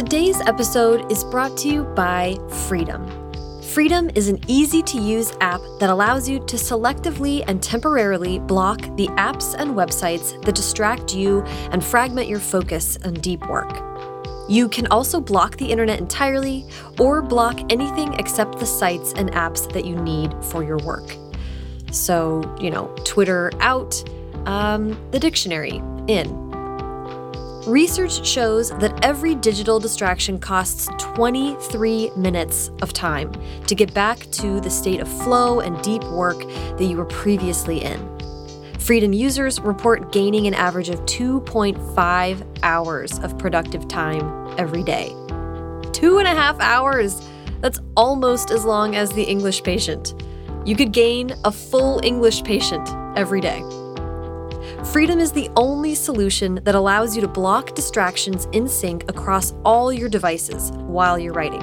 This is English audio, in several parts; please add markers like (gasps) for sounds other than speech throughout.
Today's episode is brought to you by Freedom. Freedom is an easy to use app that allows you to selectively and temporarily block the apps and websites that distract you and fragment your focus on deep work. You can also block the internet entirely or block anything except the sites and apps that you need for your work. So, you know, Twitter out, um, the dictionary in. Research shows that every digital distraction costs 23 minutes of time to get back to the state of flow and deep work that you were previously in. Freedom users report gaining an average of 2.5 hours of productive time every day. Two and a half hours! That's almost as long as the English patient. You could gain a full English patient every day. Freedom is the only solution that allows you to block distractions in sync across all your devices while you're writing.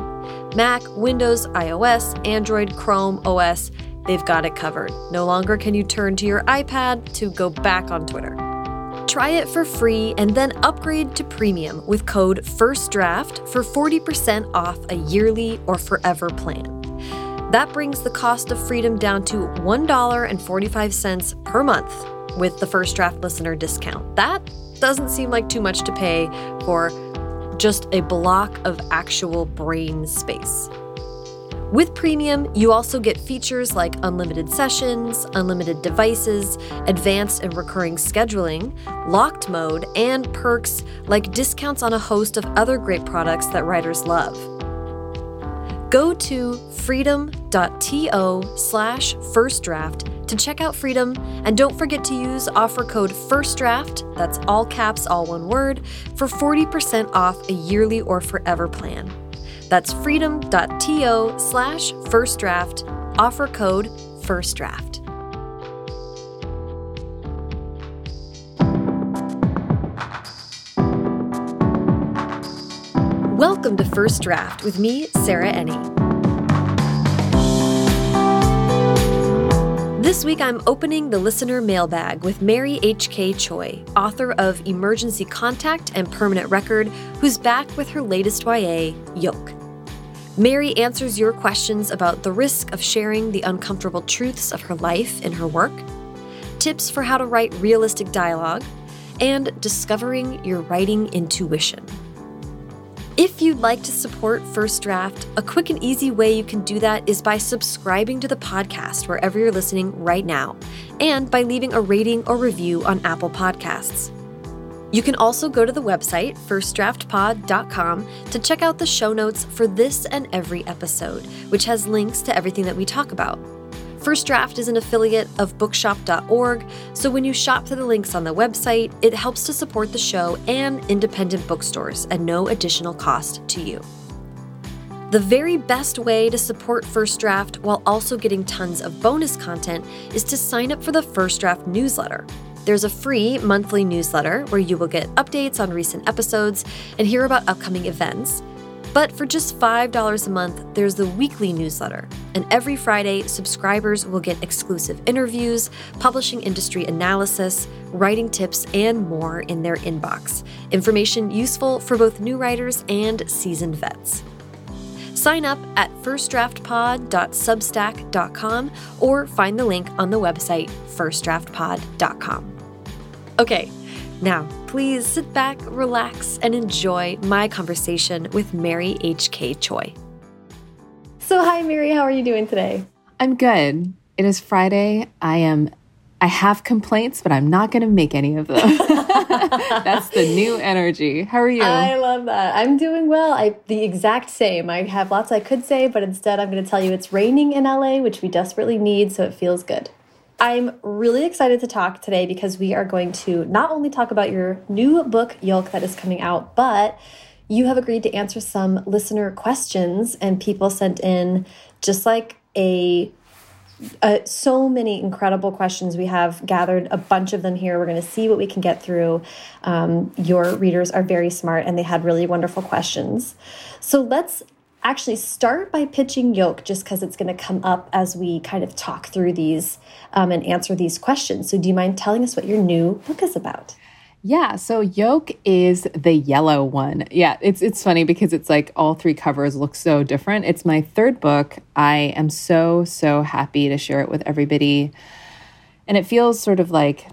Mac, Windows, iOS, Android, Chrome, OS, they've got it covered. No longer can you turn to your iPad to go back on Twitter. Try it for free and then upgrade to premium with code FIRSTDRAFT for 40% off a yearly or forever plan. That brings the cost of freedom down to $1.45 per month with the first draft listener discount. That doesn't seem like too much to pay for just a block of actual brain space. With Premium, you also get features like unlimited sessions, unlimited devices, advanced and recurring scheduling, locked mode, and perks like discounts on a host of other great products that writers love. Go to freedom.to slash first draft to check out Freedom, and don't forget to use offer code FIRSTDRAFT, that's all caps, all one word, for 40% off a yearly or forever plan. That's freedom.to slash firstdraft, offer code FIRSTDRAFT. Welcome to First Draft with me, Sarah Enni. This week, I'm opening the listener mailbag with Mary H.K. Choi, author of Emergency Contact and Permanent Record, who's back with her latest YA, Yolk. Mary answers your questions about the risk of sharing the uncomfortable truths of her life in her work, tips for how to write realistic dialogue, and discovering your writing intuition. If you'd like to support First Draft, a quick and easy way you can do that is by subscribing to the podcast wherever you're listening right now, and by leaving a rating or review on Apple Podcasts. You can also go to the website, firstdraftpod.com, to check out the show notes for this and every episode, which has links to everything that we talk about. First Draft is an affiliate of bookshop.org, so when you shop through the links on the website, it helps to support the show and independent bookstores at no additional cost to you. The very best way to support First Draft while also getting tons of bonus content is to sign up for the First Draft newsletter. There's a free monthly newsletter where you will get updates on recent episodes and hear about upcoming events. But for just $5 a month, there's the weekly newsletter. And every Friday, subscribers will get exclusive interviews, publishing industry analysis, writing tips, and more in their inbox. Information useful for both new writers and seasoned vets. Sign up at firstdraftpod.substack.com or find the link on the website firstdraftpod.com. Okay, now, please sit back, relax, and enjoy my conversation with Mary H.K. Choi. So, hi, Mary. How are you doing today? I'm good. It is Friday. I am. I have complaints, but I'm not going to make any of them. (laughs) That's the new energy. How are you? I love that. I'm doing well. I the exact same. I have lots I could say, but instead I'm going to tell you it's raining in LA, which we desperately need, so it feels good. I'm really excited to talk today because we are going to not only talk about your new book, Yolk, that is coming out, but you have agreed to answer some listener questions, and people sent in just like a so many incredible questions. We have gathered a bunch of them here. We're going to see what we can get through. Um, your readers are very smart and they had really wonderful questions. So let's actually start by pitching Yolk just because it's going to come up as we kind of talk through these um, and answer these questions. So, do you mind telling us what your new book is about? Yeah, so Yolk is the yellow one. Yeah, it's it's funny because it's like all three covers look so different. It's my third book. I am so so happy to share it with everybody. And it feels sort of like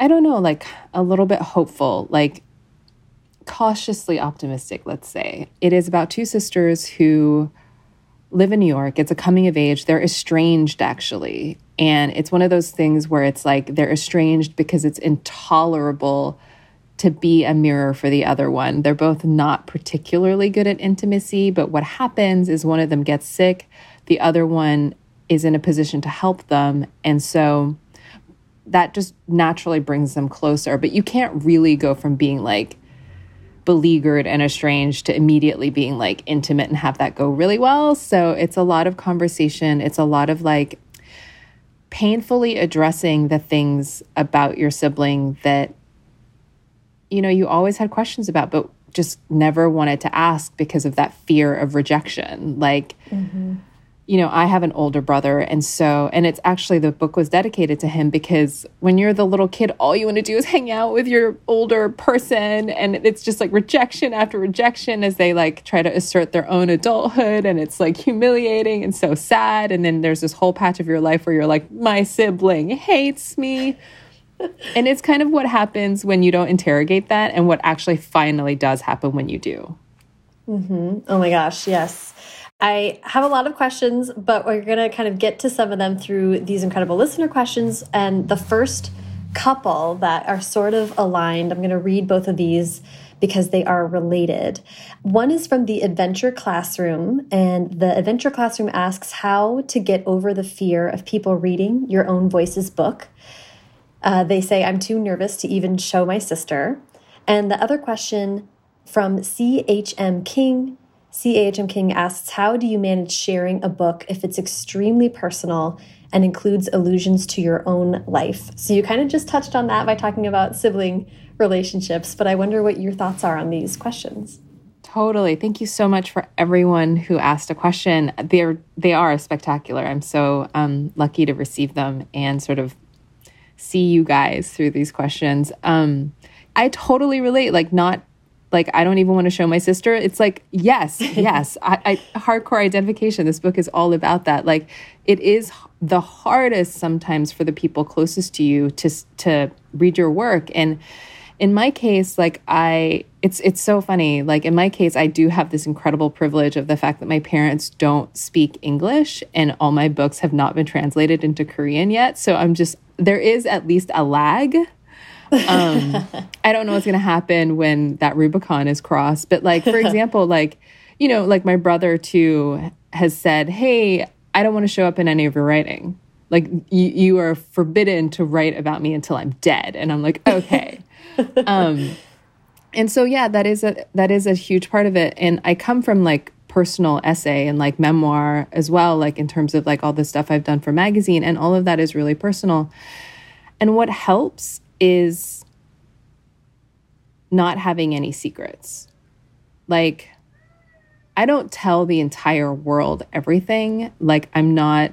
I don't know, like a little bit hopeful, like cautiously optimistic, let's say. It is about two sisters who live in New York. It's a coming of age. They're estranged actually. And it's one of those things where it's like they're estranged because it's intolerable to be a mirror for the other one. They're both not particularly good at intimacy, but what happens is one of them gets sick, the other one is in a position to help them. And so that just naturally brings them closer. But you can't really go from being like beleaguered and estranged to immediately being like intimate and have that go really well. So it's a lot of conversation. It's a lot of like painfully addressing the things about your sibling that you know, you always had questions about, but just never wanted to ask because of that fear of rejection. Like, mm-hmm. You know, I have an older brother. And so, and it's actually the book was dedicated to him because when you're the little kid, all you want to do is hang out with your older person. And it's just like rejection after rejection as they like try to assert their own adulthood. And it's like humiliating and so sad. And then there's this whole patch of your life where you're like, my sibling hates me and it's kind of what happens when you don't interrogate that and what actually finally does happen when you do. Mm -hmm. Oh my gosh, yes. I have a lot of questions, but we're going to kind of get to some of them through these incredible listener questions. And the first couple that are sort of aligned, I'm going to read both of these because they are related. One is from the Adventure Classroom, and the Adventure Classroom asks how to get over the fear of people reading your own voices book. Uh, they say, I'm too nervous to even show my sister. And the other question from CHM King CHM King asks, How do you manage sharing a book if it's extremely personal and includes allusions to your own life? So you kind of just touched on that by talking about sibling relationships, but I wonder what your thoughts are on these questions. Totally. Thank you so much for everyone who asked a question. They're they are spectacular. I'm so um, lucky to receive them and sort of see you guys through these questions. Um, I totally relate. Like, not like I don't even want to show my sister. It's like, yes, (laughs) yes, I, I, hardcore identification. This book is all about that. Like, it is the hardest sometimes for the people closest to you to to read your work. And in my case, like I, it's it's so funny. Like in my case, I do have this incredible privilege of the fact that my parents don't speak English, and all my books have not been translated into Korean yet. So I'm just there is at least a lag. Um, (laughs) I don't know what's going to happen when that Rubicon is crossed. But, like, for (laughs) example, like, you know, like my brother too has said, Hey, I don't want to show up in any of your writing. Like, you, you are forbidden to write about me until I'm dead. And I'm like, okay. (laughs) um, and so yeah that is a that is a huge part of it and i come from like personal essay and like memoir as well, like in terms of like all the stuff I've done for magazine. And all of that is really personal. And what helps is not having any secrets. Like, I don't tell the entire world everything. Like, I'm not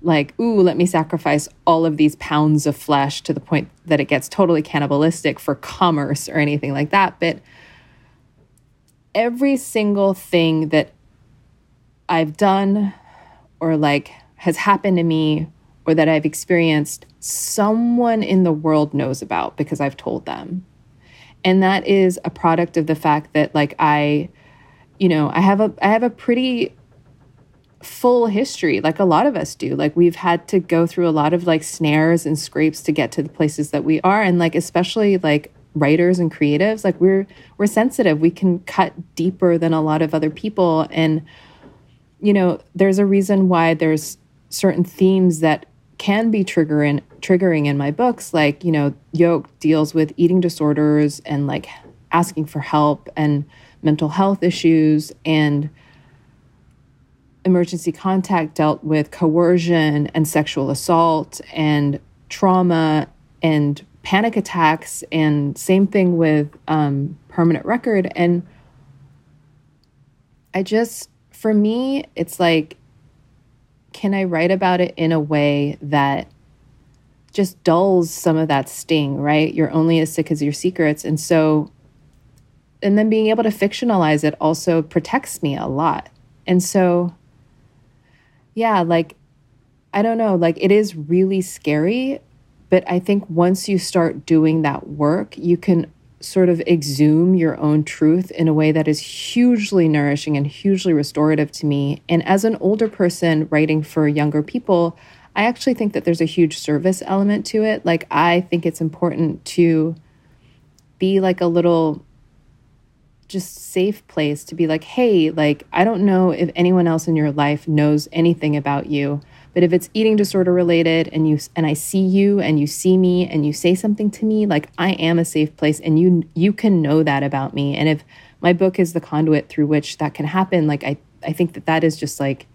like, ooh, let me sacrifice all of these pounds of flesh to the point that it gets totally cannibalistic for commerce or anything like that. But every single thing that I've done or like has happened to me or that I've experienced, someone in the world knows about because I've told them. And that is a product of the fact that like I you know, I have a I have a pretty full history like a lot of us do. Like we've had to go through a lot of like snares and scrapes to get to the places that we are and like especially like writers and creatives like we're we're sensitive we can cut deeper than a lot of other people and you know there's a reason why there's certain themes that can be triggering triggering in my books like you know Yolk deals with eating disorders and like asking for help and mental health issues and emergency contact dealt with coercion and sexual assault and trauma and panic attacks and same thing with um, permanent record. And i just for me it's like can i write about it in a way that just dulls some of that sting, right? You're only as sick as your secrets. And so, and then being able to fictionalize it also protects me a lot. And so, yeah, like, I don't know, like, it is really scary. But I think once you start doing that work, you can sort of exhume your own truth in a way that is hugely nourishing and hugely restorative to me. And as an older person writing for younger people, I actually think that there's a huge service element to it. Like, I think it's important to be like a little just safe place to be like, hey, like, I don't know if anyone else in your life knows anything about you, but if it's eating disorder related and you and I see you and you see me and you say something to me, like I am a safe place and you you can know that about me. And if my book is the conduit through which that can happen, like I I think that that is just like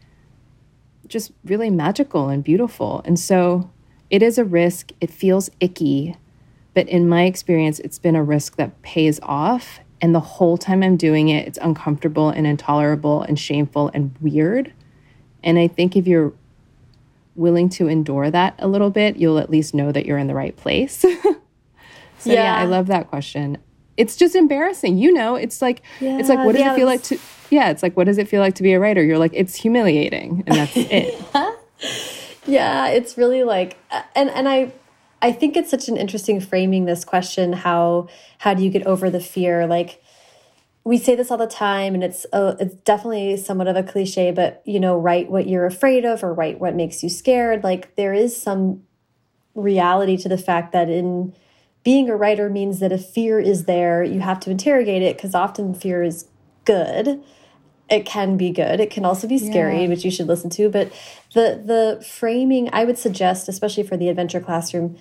just really magical and beautiful. And so it is a risk. It feels icky. But in my experience, it's been a risk that pays off. And the whole time I'm doing it, it's uncomfortable and intolerable and shameful and weird. And I think if you're willing to endure that a little bit, you'll at least know that you're in the right place. (laughs) so, yeah. yeah. I love that question. It's just embarrassing. You know, it's like, yeah, it's like, what does yeah, it feel like to, yeah, it's like, what does it feel like to be a writer? You're like, it's humiliating, and that's (laughs) it. yeah, it's really like, and and I, I think it's such an interesting framing this question. How how do you get over the fear? Like, we say this all the time, and it's a, it's definitely somewhat of a cliche, but you know, write what you're afraid of, or write what makes you scared. Like, there is some reality to the fact that in being a writer means that if fear is there, you have to interrogate it because often fear is good it can be good. It can also be scary, yeah. which you should listen to. But the the framing, I would suggest, especially for the adventure classroom,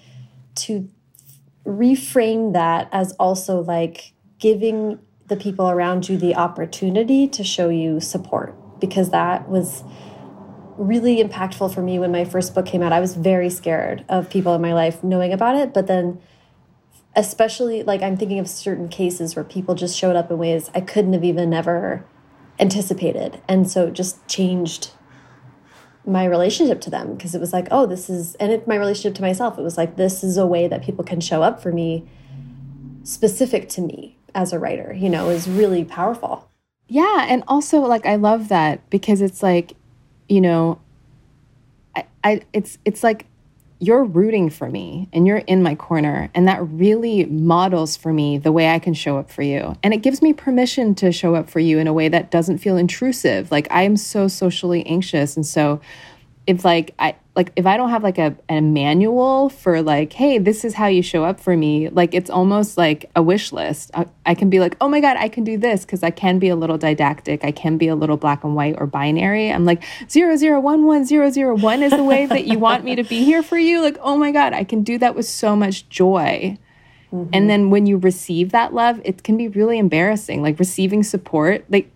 to reframe that as also like giving the people around you the opportunity to show you support because that was really impactful for me when my first book came out. I was very scared of people in my life knowing about it, but then especially like I'm thinking of certain cases where people just showed up in ways I couldn't have even ever anticipated. And so it just changed my relationship to them because it was like, oh, this is, and it, my relationship to myself, it was like, this is a way that people can show up for me specific to me as a writer, you know, is really powerful. Yeah. And also, like, I love that because it's like, you know, I, I it's, it's like you're rooting for me and you're in my corner. And that really models for me the way I can show up for you. And it gives me permission to show up for you in a way that doesn't feel intrusive. Like I am so socially anxious. And so if like I like if I don't have like a, a manual for like, hey, this is how you show up for me, like it's almost like a wish list. I, I can be like, oh my God, I can do this because I can be a little didactic. I can be a little black and white or binary. I'm like, zero zero one one zero zero one is the way that you want me to be here for you. Like, oh my God, I can do that with so much joy. Mm -hmm. And then when you receive that love, it can be really embarrassing. Like receiving support, like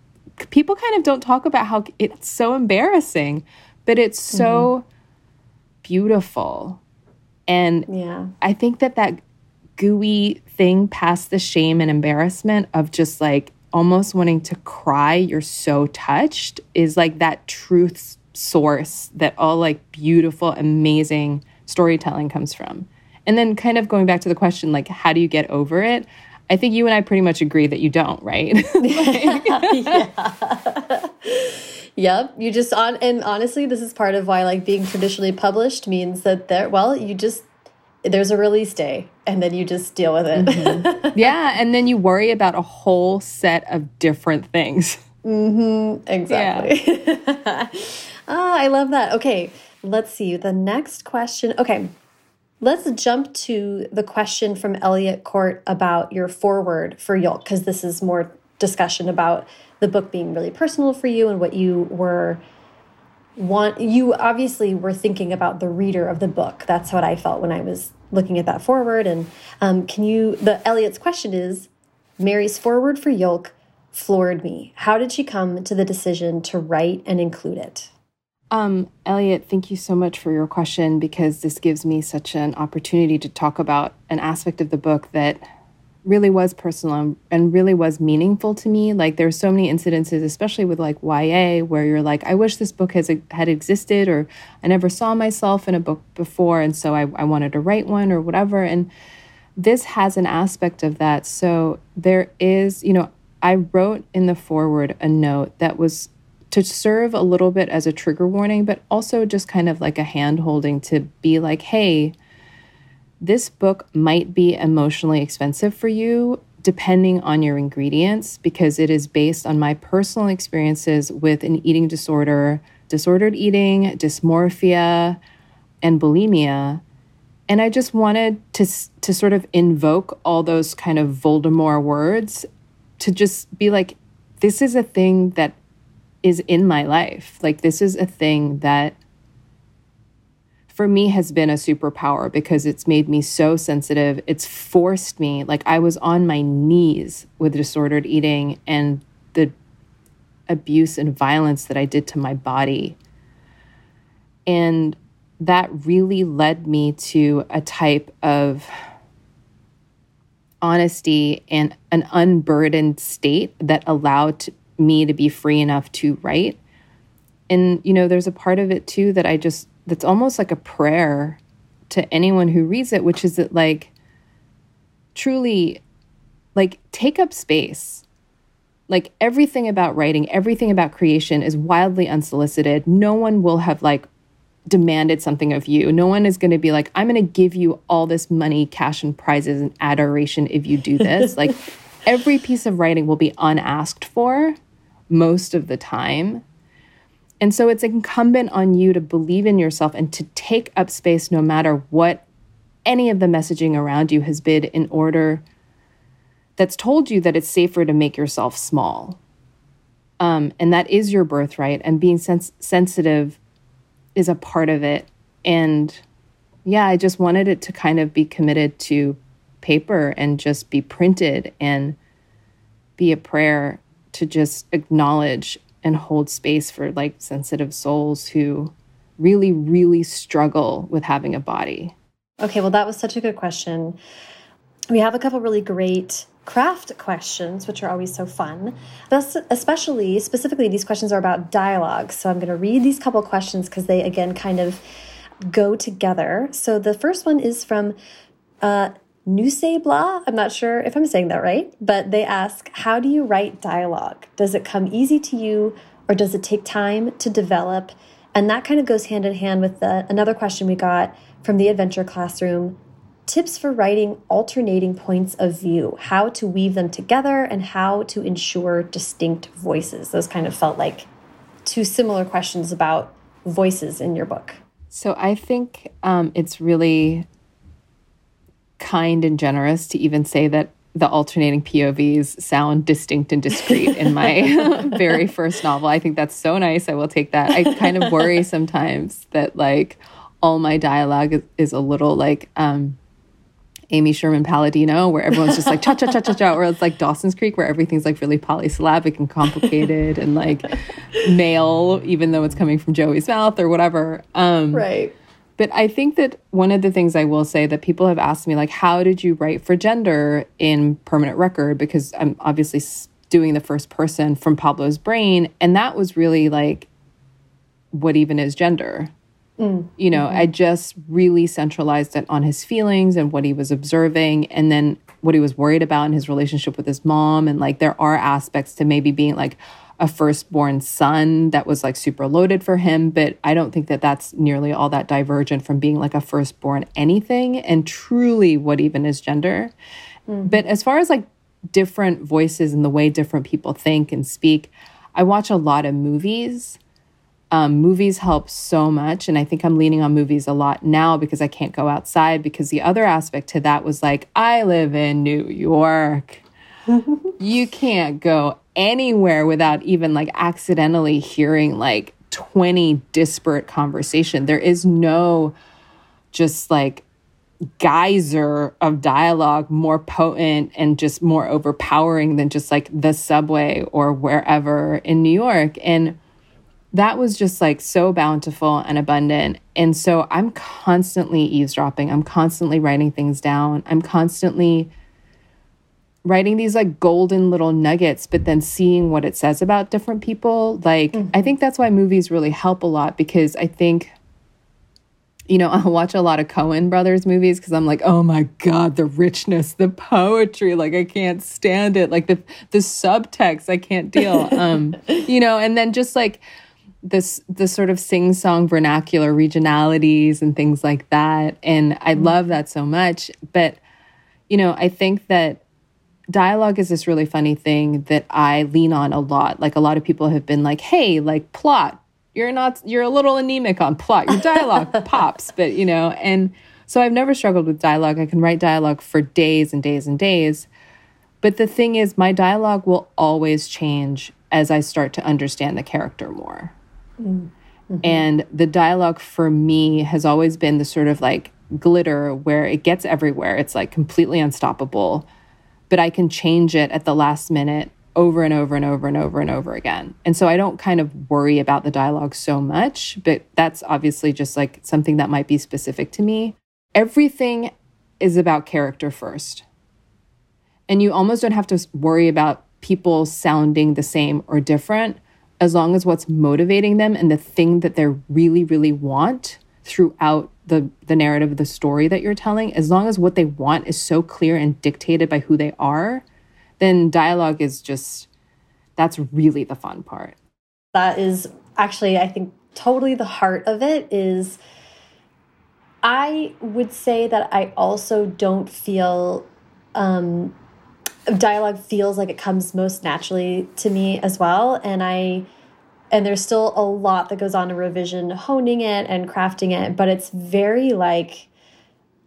people kind of don't talk about how it's so embarrassing but it's so mm-hmm. Beautiful. And yeah. I think that that gooey thing past the shame and embarrassment of just like almost wanting to cry, you're so touched, is like that truth source that all like beautiful, amazing storytelling comes from. And then kind of going back to the question, like, how do you get over it? I think you and I pretty much agree that you don't, right? (laughs) (laughs) like, yeah. (laughs) Yep. You just on and honestly, this is part of why like being traditionally published means that there well, you just there's a release day and then you just deal with it. Mm -hmm. (laughs) yeah, and then you worry about a whole set of different things. Mm -hmm. Exactly. Yeah. oh, (laughs) I love that. Okay, let's see. The next question. Okay. Let's jump to the question from Elliot Court about your forward for Yolk, because this is more discussion about the book being really personal for you and what you were want you obviously were thinking about the reader of the book. That's what i felt when i was looking at that forward. And um, can you the elliot's question is mary's forward for yolk floored me. How did she come to the decision to write and include it? Um, Elliot, thank you so much for your question because this gives me such an opportunity to talk about an aspect of the book that really was personal and really was meaningful to me. Like there's so many incidences, especially with like YA, where you're like, I wish this book has had existed, or I never saw myself in a book before, and so I, I wanted to write one or whatever. And this has an aspect of that. So there is, you know, I wrote in the foreword a note that was to serve a little bit as a trigger warning, but also just kind of like a hand holding to be like, hey, this book might be emotionally expensive for you depending on your ingredients because it is based on my personal experiences with an eating disorder, disordered eating, dysmorphia, and bulimia. And I just wanted to to sort of invoke all those kind of Voldemort words to just be like this is a thing that is in my life. Like this is a thing that for me has been a superpower because it's made me so sensitive. It's forced me, like I was on my knees with disordered eating and the abuse and violence that I did to my body. And that really led me to a type of honesty and an unburdened state that allowed me to be free enough to write. And, you know, there's a part of it too that I just that's almost like a prayer to anyone who reads it, which is that like truly like take up space. Like everything about writing, everything about creation is wildly unsolicited. No one will have like demanded something of you. No one is going to be like, I'm going to give you all this money, cash, and prizes and adoration if you do this. (laughs) like every piece of writing will be unasked for most of the time. And so it's incumbent on you to believe in yourself and to take up space no matter what any of the messaging around you has been in order that's told you that it's safer to make yourself small. Um, and that is your birthright, and being sens- sensitive is a part of it. And yeah, I just wanted it to kind of be committed to paper and just be printed and be a prayer to just acknowledge and hold space for like sensitive souls who really, really struggle with having a body? Okay, well, that was such a good question. We have a couple really great craft questions, which are always so fun. especially, specifically, these questions are about dialogue. So I'm going to read these couple questions because they, again, kind of go together. So the first one is from uh, Nuse Blah. I'm not sure if I'm saying that right, but they ask, How do you write dialogue? Does it come easy to you or does it take time to develop? And that kind of goes hand in hand with the, another question we got from the Adventure Classroom tips for writing alternating points of view, how to weave them together, and how to ensure distinct voices. Those kind of felt like two similar questions about voices in your book. So I think um, it's really kind and generous to even say that the alternating POVs sound distinct and discreet in my (laughs) very first novel. I think that's so nice. I will take that. I kind of worry (laughs) sometimes that like all my dialogue is, is a little like um, Amy Sherman Palladino, where everyone's just like cha cha cha cha cha, or it's like Dawson's Creek, where everything's like really polysyllabic and complicated and like male, even though it's coming from Joey's mouth or whatever. Um, right. But I think that one of the things I will say that people have asked me, like, how did you write for gender in permanent record? Because I'm obviously doing the first person from Pablo's brain. And that was really like, what even is gender? Mm. You know, mm-hmm. I just really centralized it on his feelings and what he was observing, and then what he was worried about in his relationship with his mom. And like, there are aspects to maybe being like, a firstborn son that was like super loaded for him, but I don't think that that's nearly all that divergent from being like a firstborn anything and truly what even is gender. Mm-hmm. But as far as like different voices and the way different people think and speak, I watch a lot of movies. Um, movies help so much. And I think I'm leaning on movies a lot now because I can't go outside. Because the other aspect to that was like, I live in New York. (laughs) you can't go anywhere without even like accidentally hearing like 20 disparate conversation. There is no just like geyser of dialogue more potent and just more overpowering than just like the subway or wherever in New York. And that was just like so bountiful and abundant. And so I'm constantly eavesdropping. I'm constantly writing things down. I'm constantly writing these like golden little nuggets, but then seeing what it says about different people. Like, mm-hmm. I think that's why movies really help a lot because I think, you know, (laughs) I watch a lot of Coen brothers movies because I'm like, oh my God, the richness, the poetry, like I can't stand it. Like the the subtext, I can't deal. Um, (laughs) you know, and then just like this the sort of sing-song vernacular regionalities and things like that. And I mm-hmm. love that so much. But, you know, I think that dialogue is this really funny thing that I lean on a lot. Like a lot of people have been like, "Hey, like plot, you're not you're a little anemic on plot. Your dialogue (laughs) pops." But, you know, and so I've never struggled with dialogue. I can write dialogue for days and days and days. But the thing is, my dialogue will always change as I start to understand the character more. Mm-hmm. And the dialogue for me has always been the sort of like glitter where it gets everywhere. It's like completely unstoppable but I can change it at the last minute over and over and over and over and over again. And so I don't kind of worry about the dialogue so much, but that's obviously just like something that might be specific to me. Everything is about character first. And you almost don't have to worry about people sounding the same or different as long as what's motivating them and the thing that they really, really want throughout the the narrative the story that you're telling as long as what they want is so clear and dictated by who they are then dialogue is just that's really the fun part. That is actually i think totally the heart of it is i would say that i also don't feel um dialogue feels like it comes most naturally to me as well. And i and there's still a lot that goes on in revision honing it and crafting it but it's very like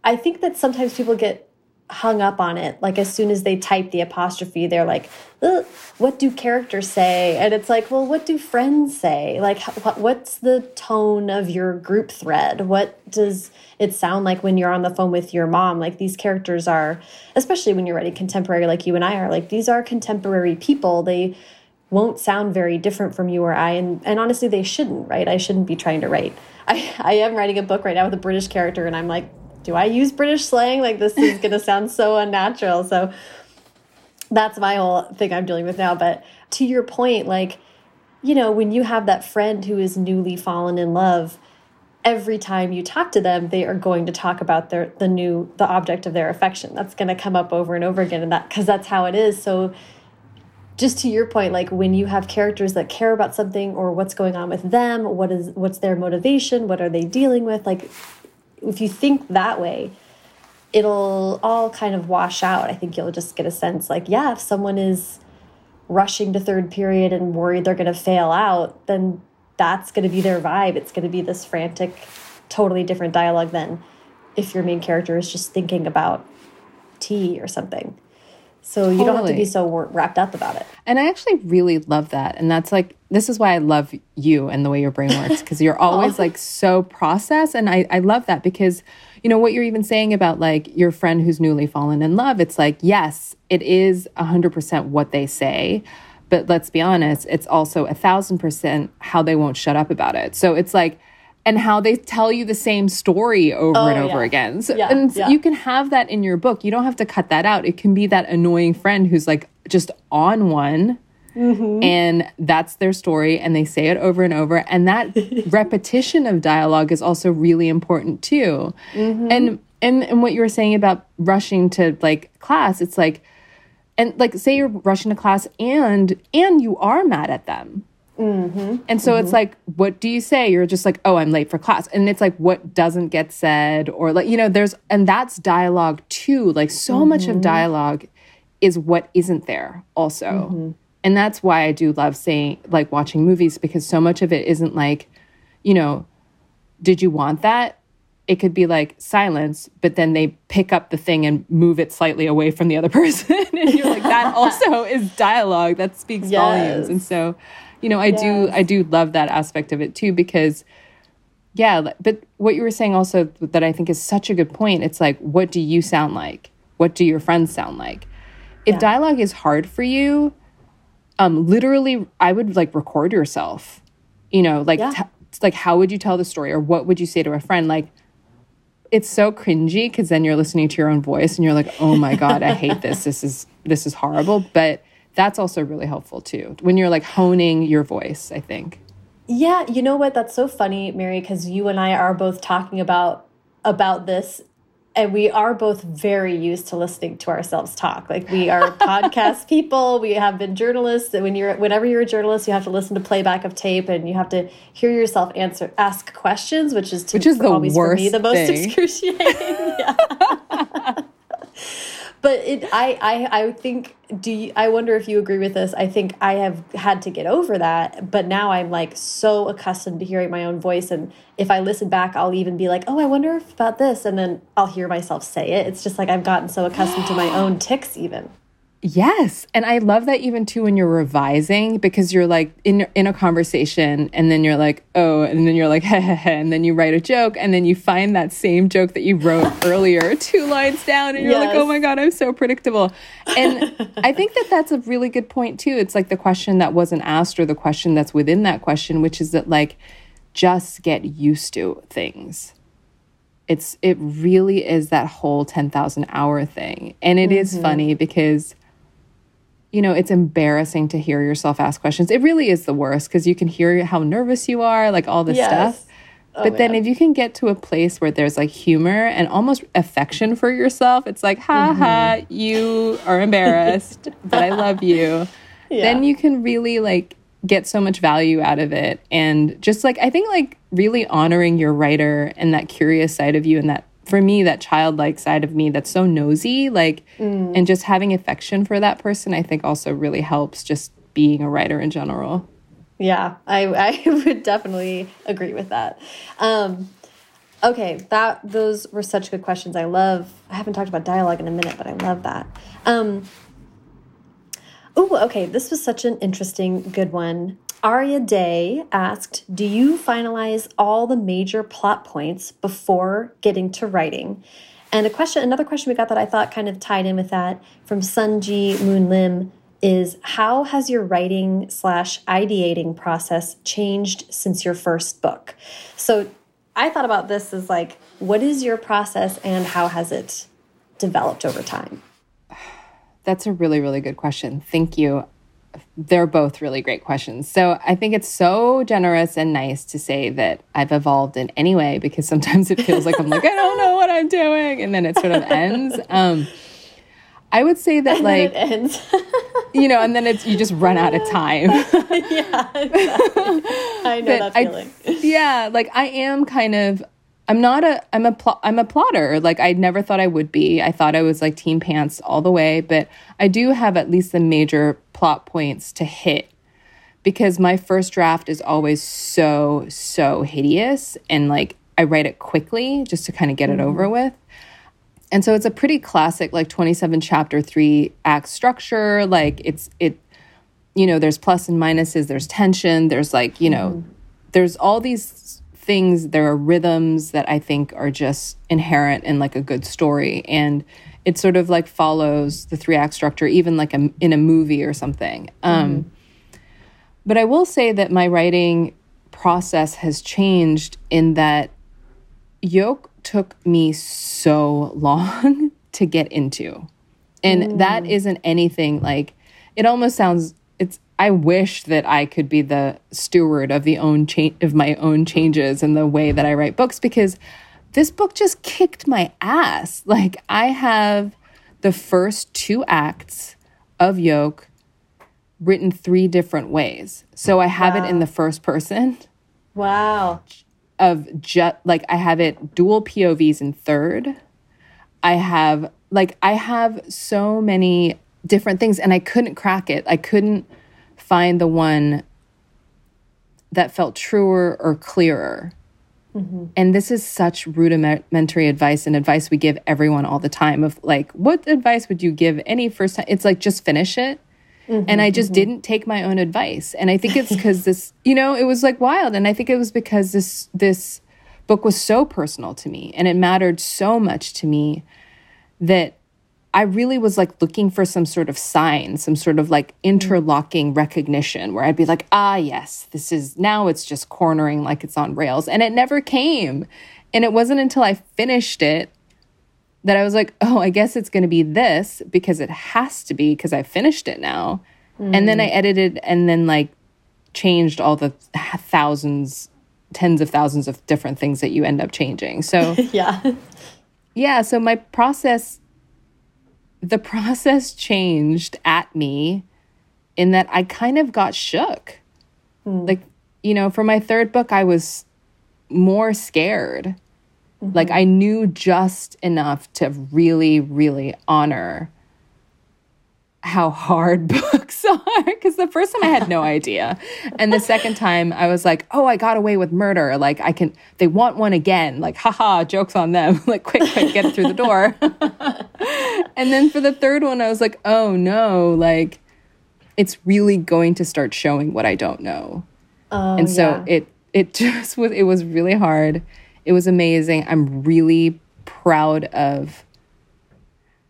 i think that sometimes people get hung up on it. Like as soon as they type the apostrophe they're like what do characters say? And it's like well what do friends say? Like what's the tone of your group thread? What does it sound like when you're on the phone with your mom? Like these characters are especially when you're writing contemporary like you and i are like these are contemporary people. They won't sound very different from you or I. And, and honestly, they shouldn't, right? I shouldn't be trying to write. (laughs) I, I am writing a book right now with a British character, and I'm like, do I use British slang? Like, this is going (laughs) to sound so unnatural. So that's my whole thing I'm dealing with now. But to your point, like, you know, when you have that friend who is newly fallen in love, every time you talk to them, they are going to talk about their the new the object of their affection. That's going to come up over and over again, and that because that's how it is. So just to your point like when you have characters that care about something or what's going on with them what is what's their motivation what are they dealing with like if you think that way it'll all kind of wash out. I think you'll just get a sense like yeah if someone is rushing to third period and worried they're going to fail out then that's going to be their vibe. It's going to be this frantic totally different dialogue than if your main character is just thinking about tea or something so you don't have to be so wrapped up about it. And I actually really love that. And that's like, this is why I love you and the way your brain works because you're (laughs) always oh. like so process. And I, I love that because, you know, what you're even saying about like your friend who's newly fallen in love, it's like, yes, it is 100% what they say. But let's be honest, it's also a thousand percent how they won't shut up about it. So it's like, and how they tell you the same story over oh, and over yeah. again. So, yeah, and yeah. you can have that in your book. You don't have to cut that out. It can be that annoying friend who's like just on one. Mm-hmm. And that's their story, and they say it over and over. And that (laughs) repetition of dialogue is also really important too. Mm-hmm. And and and what you were saying about rushing to like class, it's like, and like say you're rushing to class, and and you are mad at them Mm-hmm. And so mm-hmm. it's like, what do you say? You're just like, oh, I'm late for class. And it's like, what doesn't get said? Or like, you know, there's, and that's dialogue too. Like, so mm-hmm. much of mm-hmm. dialogue is what isn't there also. Mm-hmm. And that's why I do love saying, like, watching movies because so much of it isn't like, you know, did you want that? It could be like silence, but then they pick up the thing and move it slightly away from the other (laughs) person. and you're like, that (laughs) also is dialogue that speaks yes. volumes. And so, you know, I yes. do I do love that aspect of it too because yeah, but what you were saying also that I think is such a good point. It's like what do you sound like? What do your friends sound like? If yeah. dialogue is hard for you, um literally I would like record yourself. You know, like yeah. like how would you tell the story or what would you say to a friend like it's so cringy because then you're listening to your own voice and you're like, oh my God, I hate this. This is this is horrible. But that's also really helpful too. When you're like honing your voice, I think. Yeah, you know what? That's so funny, Mary, because you and I are both talking about about this and we are both very used to listening to ourselves talk like we are (laughs) podcast people we have been journalists and when you're whenever you're a journalist you have to listen to playback of tape and you have to hear yourself answer ask questions which is to, which is the always worst for me the most thing. excruciating (laughs) yeah. (laughs) but it I, I i think do you, i wonder if you agree with this. I think i have had to get over that but now i'm like so accustomed to hearing my own voice and if i listen back i'll even be like oh i wonder if about this and then i'll hear myself say it. It's just like i've gotten so accustomed to my (gasps) own ticks even Yes. And I love that even too when you're revising because you're like in in a conversation and then you're like, "Oh," and then you're like, (laughs) "Heh heh heh," and then you write a joke and then you find that same joke that you wrote (laughs) earlier two lines down and you're like, "Oh my god, I'm so predictable." And I think that that's a really good point too. It's like the question that wasn't asked or the question that's within that question, which is that like just get used to things it's it really is that whole 10,000 hour thing. And it is mm-hmm. funny because you know, it's embarrassing to hear yourself ask questions. It really is the worst because you can hear how nervous you are, like all this Yes. stuff. Oh, but then man. if you can get to a place where there's like humor and almost affection for yourself, it's like, ha ha, mm-hmm. you are embarrassed, but I love you. (laughs) Then you can really like get so much value out of it. And just like, I think like really honoring your writer and that curious side of you and that, for me, that childlike side of me that's so nosy, like, and just having affection for that person, I think also really helps just being a writer in general. Yeah, I, (laughs) I would definitely agree with that. Um, okay, that those were such good questions. I love. I haven't talked about dialogue in a minute, but I love that. Um, oh, okay. This was such an interesting, good one. Aria Day asked, "Do you finalize all the major plot points before getting to writing?" And a question, another question we got that I thought kind of tied in with that from Sunji Moon Lim is how has your writing slash ideating process changed since your first book? So I thought about this as like, what is your process and how has it developed over time? (sighs) That's a really, really good question. Thank you. They're both really great questions. So I think it's so generous and nice to say that I've evolved in any way because sometimes it feels like I'm like, I don't know what I'm doing. And then it sort of ends. Um, I would say that, like, it ends. (laughs) you know, and then it's you just run out of time. (laughs) yeah, exactly. I know that I- feeling. yeah, like I am kind of I'm not a I'm a pl- I'm a plotter. Like I never thought I would be. I thought I was like team pants all the way, but I do have at least the major plot points to hit because my first draft is always so so hideous and like I write it quickly just to kind of get it over mm-hmm. with. And so it's a pretty classic like 27 chapter 3 act structure, like it's it you know, there's plus and minuses, there's tension, there's like, you know, mm-hmm. there's all these things, there are rhythms that I think are just inherent in like a good story. And it sort of like follows the three act structure, even like a, in a movie or something. Um, but I will say that my writing process has changed in that Yolk took me so (laughs) long to get into. And that isn't anything like it almost sounds I wish that I could be the steward of the own cha- of my own changes and the way that I write books because this book just kicked my ass. Like I have the first two acts of Yolk written three different ways. So I have it in the first person Wow. of just like I have it dual POVs in third. I have like I have so many different things and I couldn't crack it. I couldn't find the one that felt truer or clearer. Mm-hmm. And this is such rudimentary advice and advice we give everyone all the time of like what advice would you give any first time it's like just finish it mm-hmm, and I just mm-hmm. didn't take my own advice. And I think it's because this, (laughs) you know, it was like wild. And I think it was because this this book was so personal to me and it mattered so much to me that I really was like looking for some sort of sign, some sort of like interlocking recognition where I'd be like, ah, yes, this is now it's just cornering like it's on rails. And it never came. And it wasn't until I finished it that I was like, oh, I guess it's going to be this because it has to be because I finished it now. Mm. And then I edited and then like changed all the thousands, tens of thousands of different things that you end up changing. So, (laughs) yeah. Yeah. So my process, the process changed at me in that I kind of got shook. Mm. Like, you know, for my third book, I was more scared Mm-hmm. Like I knew just enough to really, really honor how hard (laughs) books are because the first time I had no idea. And the second time I was like, oh, I got away with murder. Like I can, they want one again. Like, haha, jokes on them. (laughs) like, quick, quick, get it through the door. (laughs) and then for the third one, I was like, oh no, like it's really going to start showing what I don't know. Oh, and so yeah. it, it just was, it was really hard. It was amazing. I'm really proud of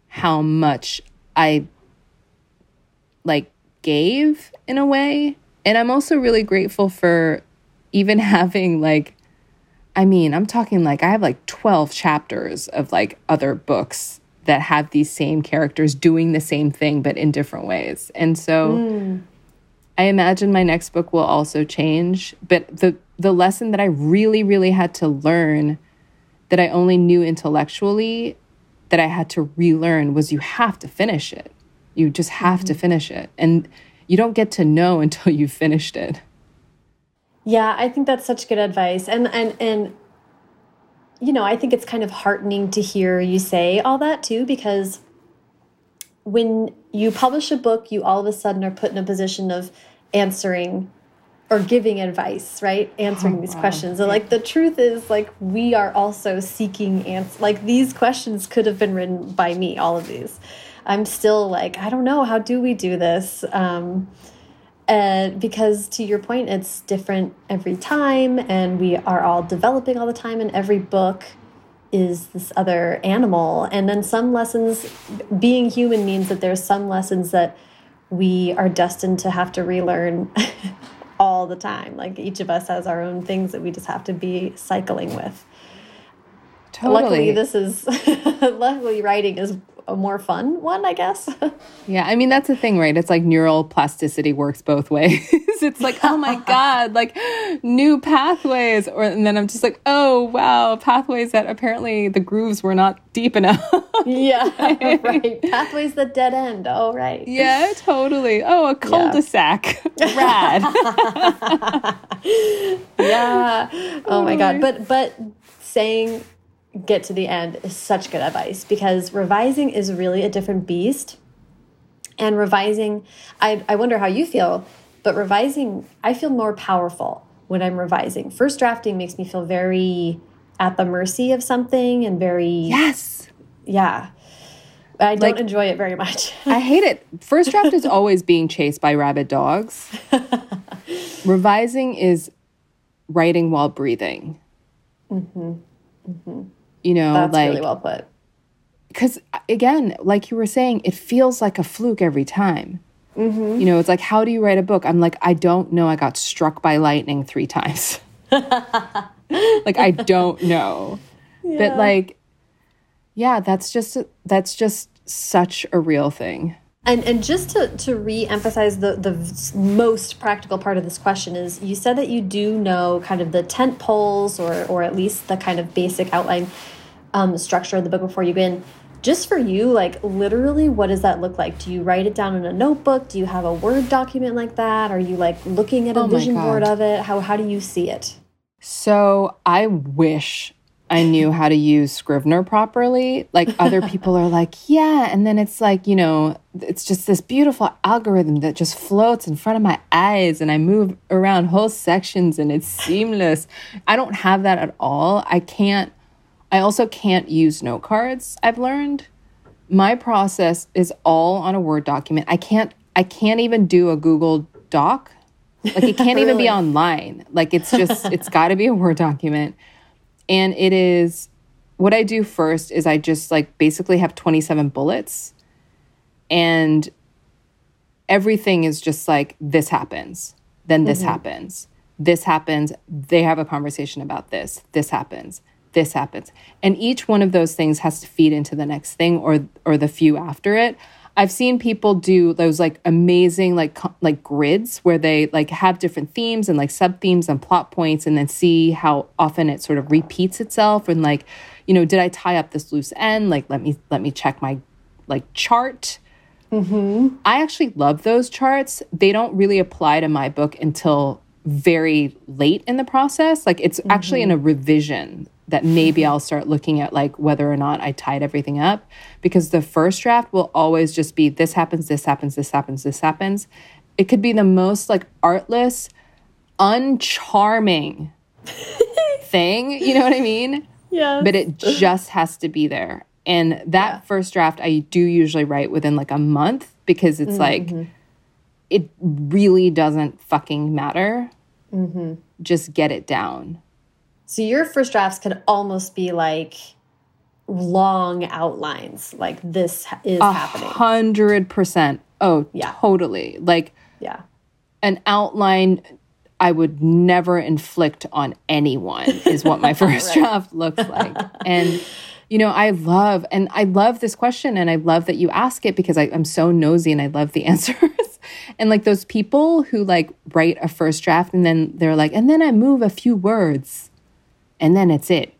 how much I like gave in a way. And I'm also really grateful for even (laughs) having like I mean, I'm talking like I have like 12 chapters of like other books that have these same characters doing the same thing but in different ways. And so mm. I imagine my next book will also change, but the the lesson that I really, really had to learn that I only knew intellectually that I had to relearn was you have to finish it. You just have mm-hmm. to finish it. And you don't get to know (laughs) until you've finished it. Yeah, I think that's such good advice. And and and you know, I think it's kind of heartening to hear you say all that too because when you publish a book, you all of a sudden are put in a position of answering or giving advice, right? Answering oh, these wow. questions. And like the truth is like we are also seeking answers. Like these questions could have been written by me, all of these. I'm still like, I don't know, how do we do this? Um, and because to your point, it's different every time and we are all developing all the time and every book is this other animal. And then some lessons, being human means that there's some lessons that we are destined to have to relearn (laughs) all the time. Like each of us has our own things that we just have to be cycling with. Totally. Luckily, this is (laughs) luckily writing is a more fun one, I guess. (laughs) yeah, I mean that's the thing, right? It's like neural plasticity works both ways. (laughs) it's like, oh my (laughs) god, like new pathways, or and then I'm just like, oh wow, pathways that apparently the grooves were not deep enough. yeah, right. Pathways that dead end. Oh right. Yeah, totally. Oh, a cul-de-sac. Yeah. Rad. yeah. Oh my god, but but saying get to the end is such good advice because revising is really a different beast. And revising, I, I wonder how you feel, but revising, I feel more powerful when I'm revising. First drafting makes me feel very at the mercy of something and very. Yes. Yeah. I don't like, enjoy it very much. (laughs) I hate it. First draft is (laughs) always being chased by rabid dogs. (laughs) Revising is writing while breathing. Mm -hmm. Mm -hmm you know that's like, really well put. Because again like you were saying it feels like a fluke every time. Mm -hmm. you know it's like how do you write a book? I'm like i don't know. I got struck by lightning three times. (laughs) Like i don't know. Yeah. but like yeah that's just that's just such a real thing. And and just to to re-emphasize the the most practical part of this question is you said that you do know kind of the tent poles or or at least the kind of basic outline um, structure of the book before you begin. Just for you, like literally, what does that look like? Do you write it down in a notebook? Do you have a Word document like that? Are you like looking at a oh vision board of it? How, how do you see it? So I wish I knew how to use Scrivener properly. Like other (laughs) people are like, yeah. And then it's like, you know, it's just this beautiful algorithm that just floats in front of my eyes and I move around whole sections and it's seamless. I don't have that at all. I can't I also can't use note cards, I've learned. My process is all on a Word document. I can't I can't even do a Google Doc. Like it can't really? (laughs) even be online. Like it's just (laughs) it's got to be a Word document. And it is what I do first is I just like basically have 27 bullets and everything is just like this happens, then this mm -hmm. happens. This happens, they have a conversation about this. This happens this happens. And each one of those things has to feed into the next thing or or the few after it. I've seen people do those like amazing like like grids where they like have different themes and like sub themes and plot points and then see how often it sort of repeats itself and like you know did I tie up this loose end like let me let me check my like chart. Mm-hmm. I actually love those charts. They don't really apply to my book until very late in the process. Like it's mm-hmm. actually in a revision that maybe I'll start looking at like whether or not I tied everything up because the first draft will always just be this happens, this happens, this happens, this happens. It could be the most like artless, uncharming (laughs) thing, you know what I mean? Yeah. But it just has to be there. And that yeah. first draft I do usually write within like a month because it's mm-hmm. like it really doesn't fucking matter. Mm-hmm. Just get it down. So your first drafts could almost be like long outlines, like this is a happening. Hundred percent. Oh, yeah. totally. Like, yeah, an outline I would never inflict on anyone is what my (laughs) first right. draft looks (laughs) like. And you know, I love and I love this question and I love that you ask it because I, I'm so nosy and I love the (laughs) answers. and like those people who like write a first draft and then they're like, and then I move a few words and then it's it.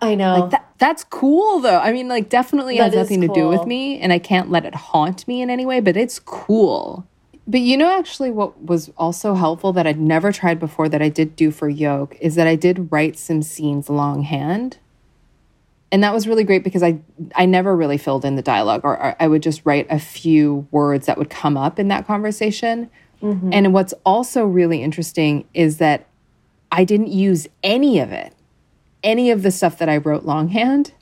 I know. Like that, that's cool though. I mean, like definitely that has nothing cool. to do with me and I can't let it haunt me in any way, but it's cool. But you know, actually, what was also helpful that I'd never tried before that I did do for Yolk is that I did write some scenes longhand. And that was really great because I I never really filled in the dialogue, or, or I would just write a few words that would come up in that conversation. Mm-hmm. And what's also really interesting is that I didn't use any of it any of the stuff that I wrote longhand,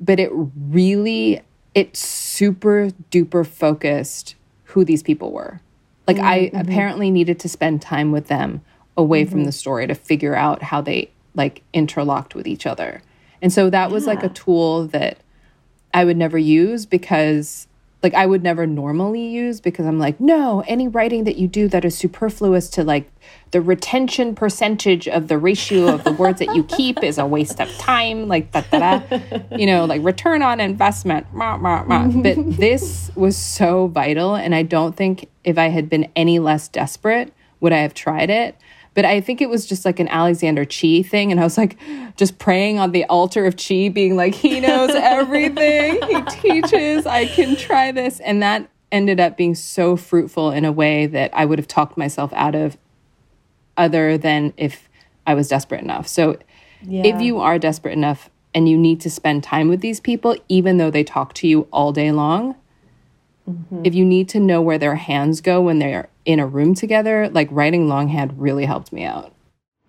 but it really it super duper focused who these people were. Like mm-hmm. I apparently needed to spend time with them away mm-hmm. from the story to figure out how they like interlocked with each other. And so that yeah. was like a tool that I would never use because like I would never normally use because I'm like, no, any writing that you do that is superfluous to like the retention percentage of the ratio of the words that you (laughs) keep is a waste of time, like da da da. You know, like return on investment. Mah, mah, mah. But (laughs) this was so vital. And I don't think if I had been any less desperate, would I have tried it. But I think it was just like an Alexander Chee thing. And I was like, just praying on the altar of Chee, being like, he knows (laughs) everything. he teaches. I can try this. And that ended up being so fruitful in a way that I would have talked myself out of other than if I was desperate enough. So yeah. if you are desperate enough and you need to spend time with these people, even though they talk to you all day long, mm-hmm. if you need to know where their hands go when they're in a room together, like writing longhand really helped me out.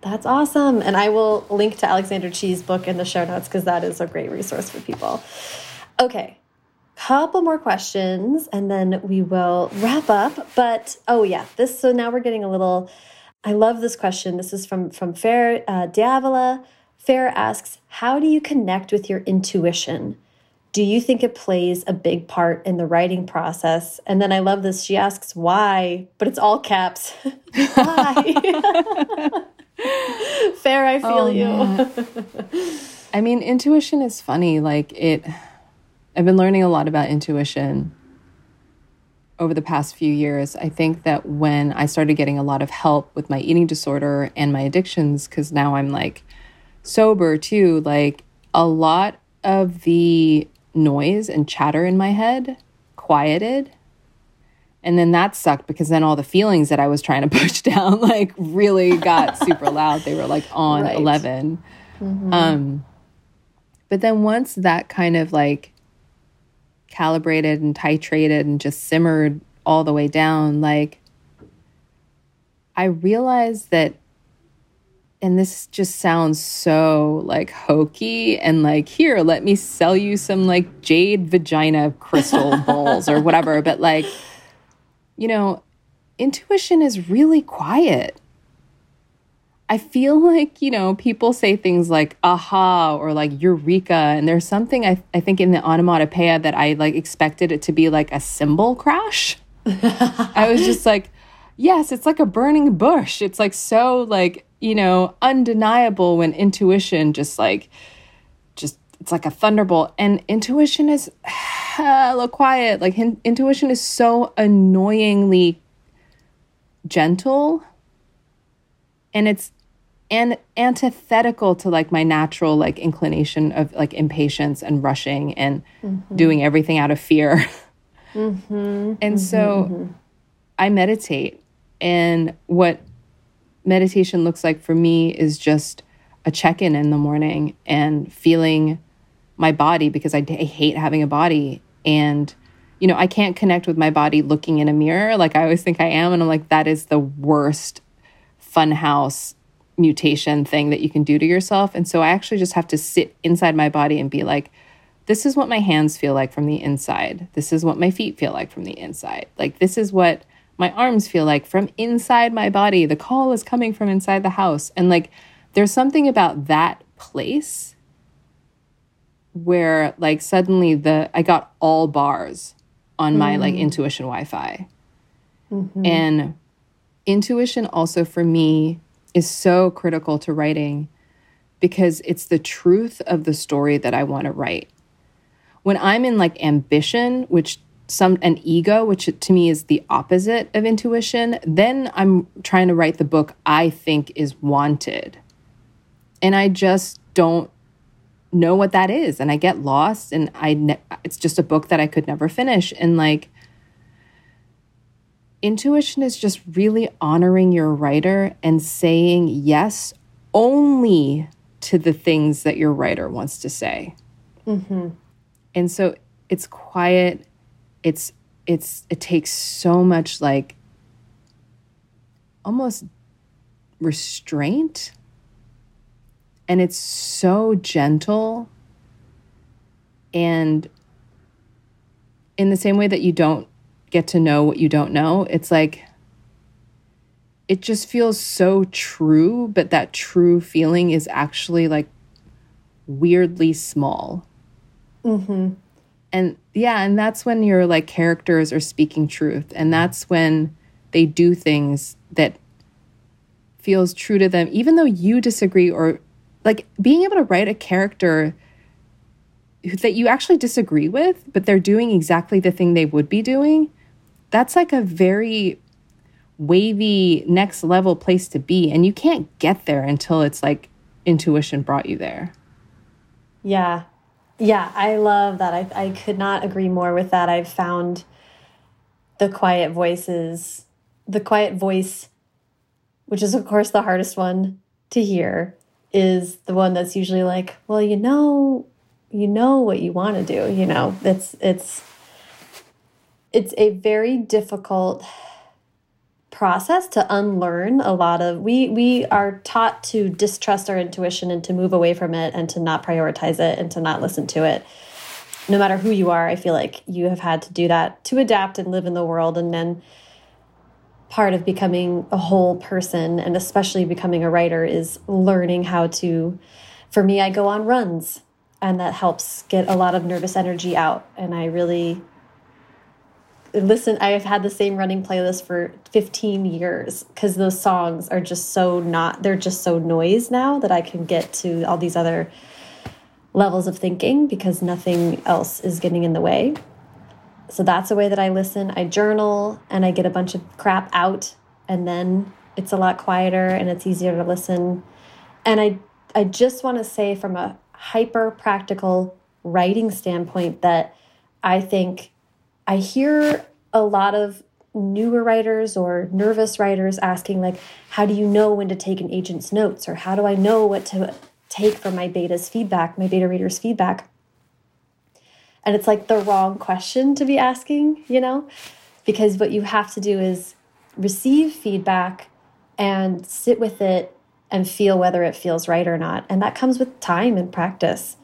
That's awesome. And I will link to Alexander Chee's book in the show notes because that is a great resource for people. Okay, couple more questions and then we will wrap up. But oh yeah, this so now we're getting a little I love this question. This is from from Fair uh, Diavola. Fair asks, "How do you connect with your intuition? Do you think it plays a big part in the writing process?" And then I love this. She asks, "Why?" But it's all caps. (laughs) Why? (laughs) Fair, I feel oh, you. (laughs) I mean, intuition is funny. Like it I've been learning a lot about intuition over the past few years. I think that when I started getting a lot of help with my eating disorder and my addictions, because now I'm like sober too, like a lot of the noise and chatter in my head quieted. And then that sucked because then all the feelings that I was trying to (laughs) push down like really got super loud. They were like on right. 11. Mm-hmm. Um, but then once that kind of like calibrated and titrated and just simmered all the way down, like I realized that and this just sounds so like hokey and like here let me sell you some like jade vagina crystal (laughs) balls or whatever but like you know intuition is really quiet I feel like, you know, people say things like aha or like eureka. And there's something I, I think in the onomatopoeia that I like expected it to be like a cymbal crash. (laughs) I was just like, yes, it's like a burning bush. It's like so like, you know, undeniable when intuition just like just, it's like a thunderbolt. And intuition is hella quiet. Like in, intuition is so annoyingly gentle. And it's and antithetical to like my natural like inclination of like impatience and rushing and mm-hmm. doing everything out of fear. (laughs) Mm-hmm. and so mm-hmm. I meditate. And what meditation looks like for me is just a check in in the morning and feeling my body because I, hate having a body. And, you know, I can't connect with my body looking in a mirror like I always think I am. And I'm like, that is the worst funhouse mutation thing that you can do to yourself. And so I actually just have to sit inside my body and be like, this is what my hands feel like from the inside. This is what my feet feel like from the inside. Like, this is what my arms feel like from inside my body. The call is coming from inside the house. And like, there's something about that place where like suddenly the I got all bars on my mm. like intuition Wi-Fi. Mm-hmm. And intuition also for me is so critical to writing because it's the truth of the story that I want to write. When I'm in like ambition, which some an ego which to me is the opposite of intuition then i'm trying to write the book i think is wanted and i just don't know what that is and i get lost and i ne- it's just a book that i could never finish and like intuition is just really honoring your writer and saying yes only to the things that your writer wants to say mm-hmm. and so it's quiet it's it's it takes so much like almost restraint. And it's so gentle. And in the same way that you don't get to know what you don't know it's like it just feels so true but that true feeling is actually like weirdly small. Mm-hmm and yeah and that's when your like characters are speaking truth. And that's when they do things that feels true to them even though you disagree or like being able to write a character that you actually disagree with but they're doing exactly the thing they would be doing that's like a very wavy next level place to be. And you can't get there until it's like intuition brought you there. Yeah yeah, I love that. I, I could not agree more with that. I've found the quiet voices, the quiet voice, which is, of course, the hardest one to hear, is the one that's usually like, well, you know, you know what you want to do. You know, it's, it's, it's a very difficult process to unlearn a lot of we we are taught to distrust our intuition and to move away from it and to not prioritize it and to not listen to it. No matter who you are i feel like you have had to do that to adapt and live in the world and then part of becoming a whole person and especially becoming a writer is learning how to for me i go on runs and that helps get a lot of nervous energy out. And i really listen i have had the same running playlist for 15 years because those songs are just so not they're just so noise now that i can get to all these other levels of thinking because nothing else is getting in the way. So that's a way that i listen. I journal and i get a bunch of crap out and then it's a lot quieter and it's easier to listen. And i i just want to say from a hyper practical writing standpoint that i think I hear a lot of newer writers or nervous writers asking like how do you know when to take an agent's notes or how do I know what to take from my beta's feedback, my beta reader's feedback? And it's like the wrong question to be asking, you know? Because what you have to do is receive feedback and sit with it and feel whether it feels right or not. And that comes with time and practice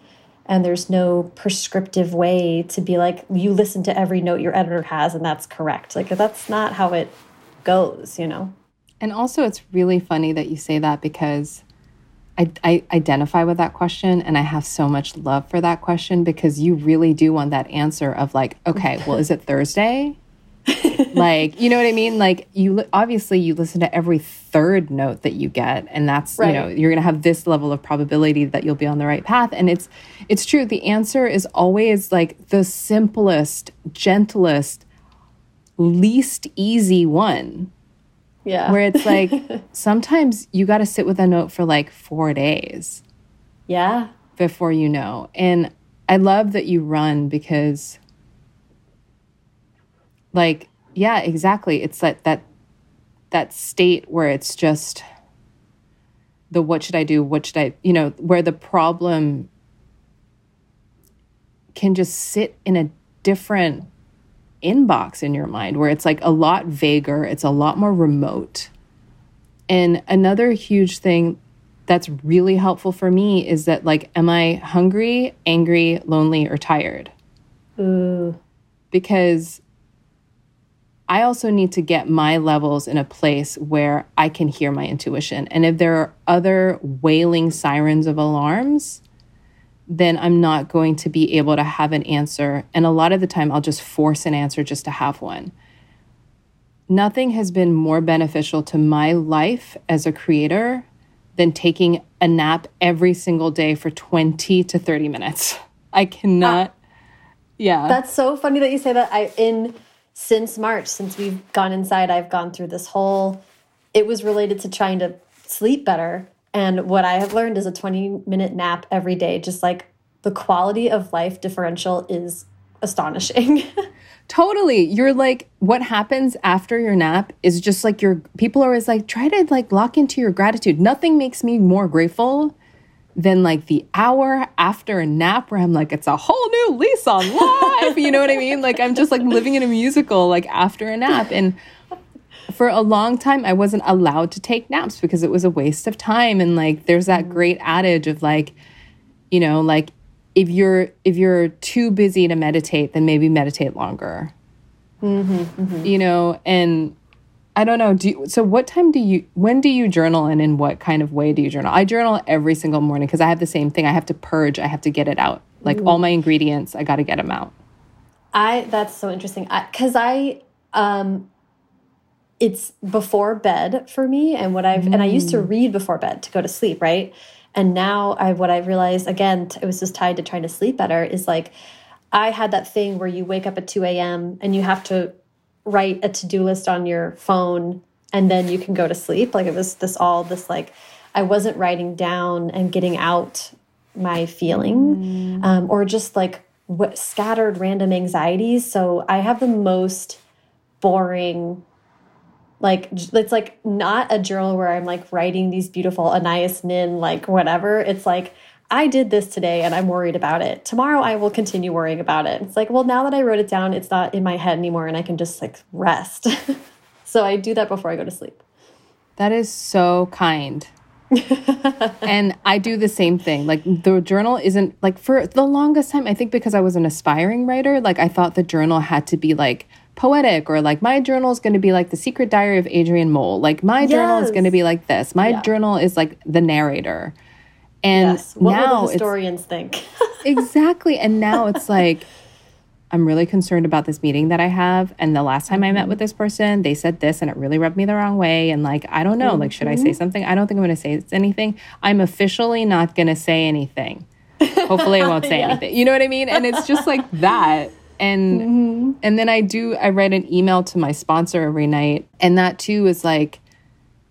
and there's no prescriptive way to be like you listen to every note your editor has and that's correct like that's not how it goes you know and also it's really funny that you say that because I, I identify with that question and I have so much love for that question because you really do want that answer of like, okay, well, is it Thursday? (laughs) like, you know what I mean? Like you obviously you listen to every third note that you get and that's, right. you know, you're going to have this level of probability that you'll be on the right path and it's it's true. The answer is always like the simplest, gentlest, least easy one. Yeah. Where it's like (laughs) sometimes you got to sit with a note for like 4 days. Yeah. Before you know. And I love that you run because like yeah exactly. It's that that that state where it's just the what should i do what should i you know where the problem can just sit in a different inbox in your mind where it's like a lot vaguer it's a lot more remote. And another huge thing that's really helpful for me is that like am i hungry angry lonely or tired? Ooh. because I also need to get my levels in a place where I can hear my intuition. And if there are other wailing sirens of alarms, then I'm not going to be able to have an answer. And a lot of the time, I'll just force an answer just to have one. Nothing has been more beneficial to my life as a creator than taking a nap every single day for 20 to 30 minutes. (laughs) I cannot. Uh, yeah. That's so funny that you say that. I, in, since March, since we've gone inside, I've gone through this whole, it was related to trying to sleep better. And what I have learned is a 20 minute nap every day, just like the quality of life differential is astonishing. (laughs) totally. You're like, what happens after your nap is just like your people are always like, try to like lock into your gratitude. Nothing makes me more grateful than like the hour after a nap where I'm like, it's a whole new lease on life. you know what I mean? Like I'm just like living in a musical like after a nap. And for a long time, I wasn't allowed to take naps because it was a waste of time. And like there's that great adage of like, you know, like if you're if you're too busy to meditate, then maybe meditate longer. Mm -hmm, mm -hmm. You know, and I don't know. Do you, so what time do you when do you journal and in what kind of way do you journal? I journal every single morning because I have the same thing. I have to purge, I have to get it out. Like mm. all my ingredients, I got to get them out. I that's so interesting. cuz I um it's before bed for me and what I've mm. and I used to mm. read before bed to go to sleep, right? And now I what I realized again, it was just tied to trying to sleep better is like I had that thing where you wake up at 2 a.m. and you have to write a to-do list on your phone and then you can go to sleep. Like it was this all this like i wasn't writing down and getting out my feeling mm. um, or just like what scattered random anxieties. So i have the most boring like it's like not a journal where i'm like writing these beautiful Anaïs Nin like whatever. It's like I did this today and I'm worried about it. Tomorrow I will continue worrying about it. It's like, well, now that I wrote it down, it's not in my head anymore and I can just like rest. (laughs) so I do that before I go to sleep. That is so kind. (laughs) and I do the same thing. Like the journal isn't like for the longest time, I think because I was an aspiring writer, like I thought the journal had to be like poetic or like my journal is going to be like the secret diary of Adrian Mole. Like my yes. journal is going to be like this. My yeah. journal is like the narrator. And yes. what now historians think? (laughs) exactly. And now it's like, I'm really concerned about this meeting that I have. And the last time mm -hmm. I met with this person, they said this and it really rubbed me the wrong way. And like, I don't know, mm -hmm. like, should I say mm-hmm. something? I don't think I'm going to say anything. I'm officially not going to say anything. Hopefully, I won't (laughs) say anything. You know what I mean? And it's just like (laughs) that. And mm -hmm. and then I do I write an email to my sponsor every night, and that too is like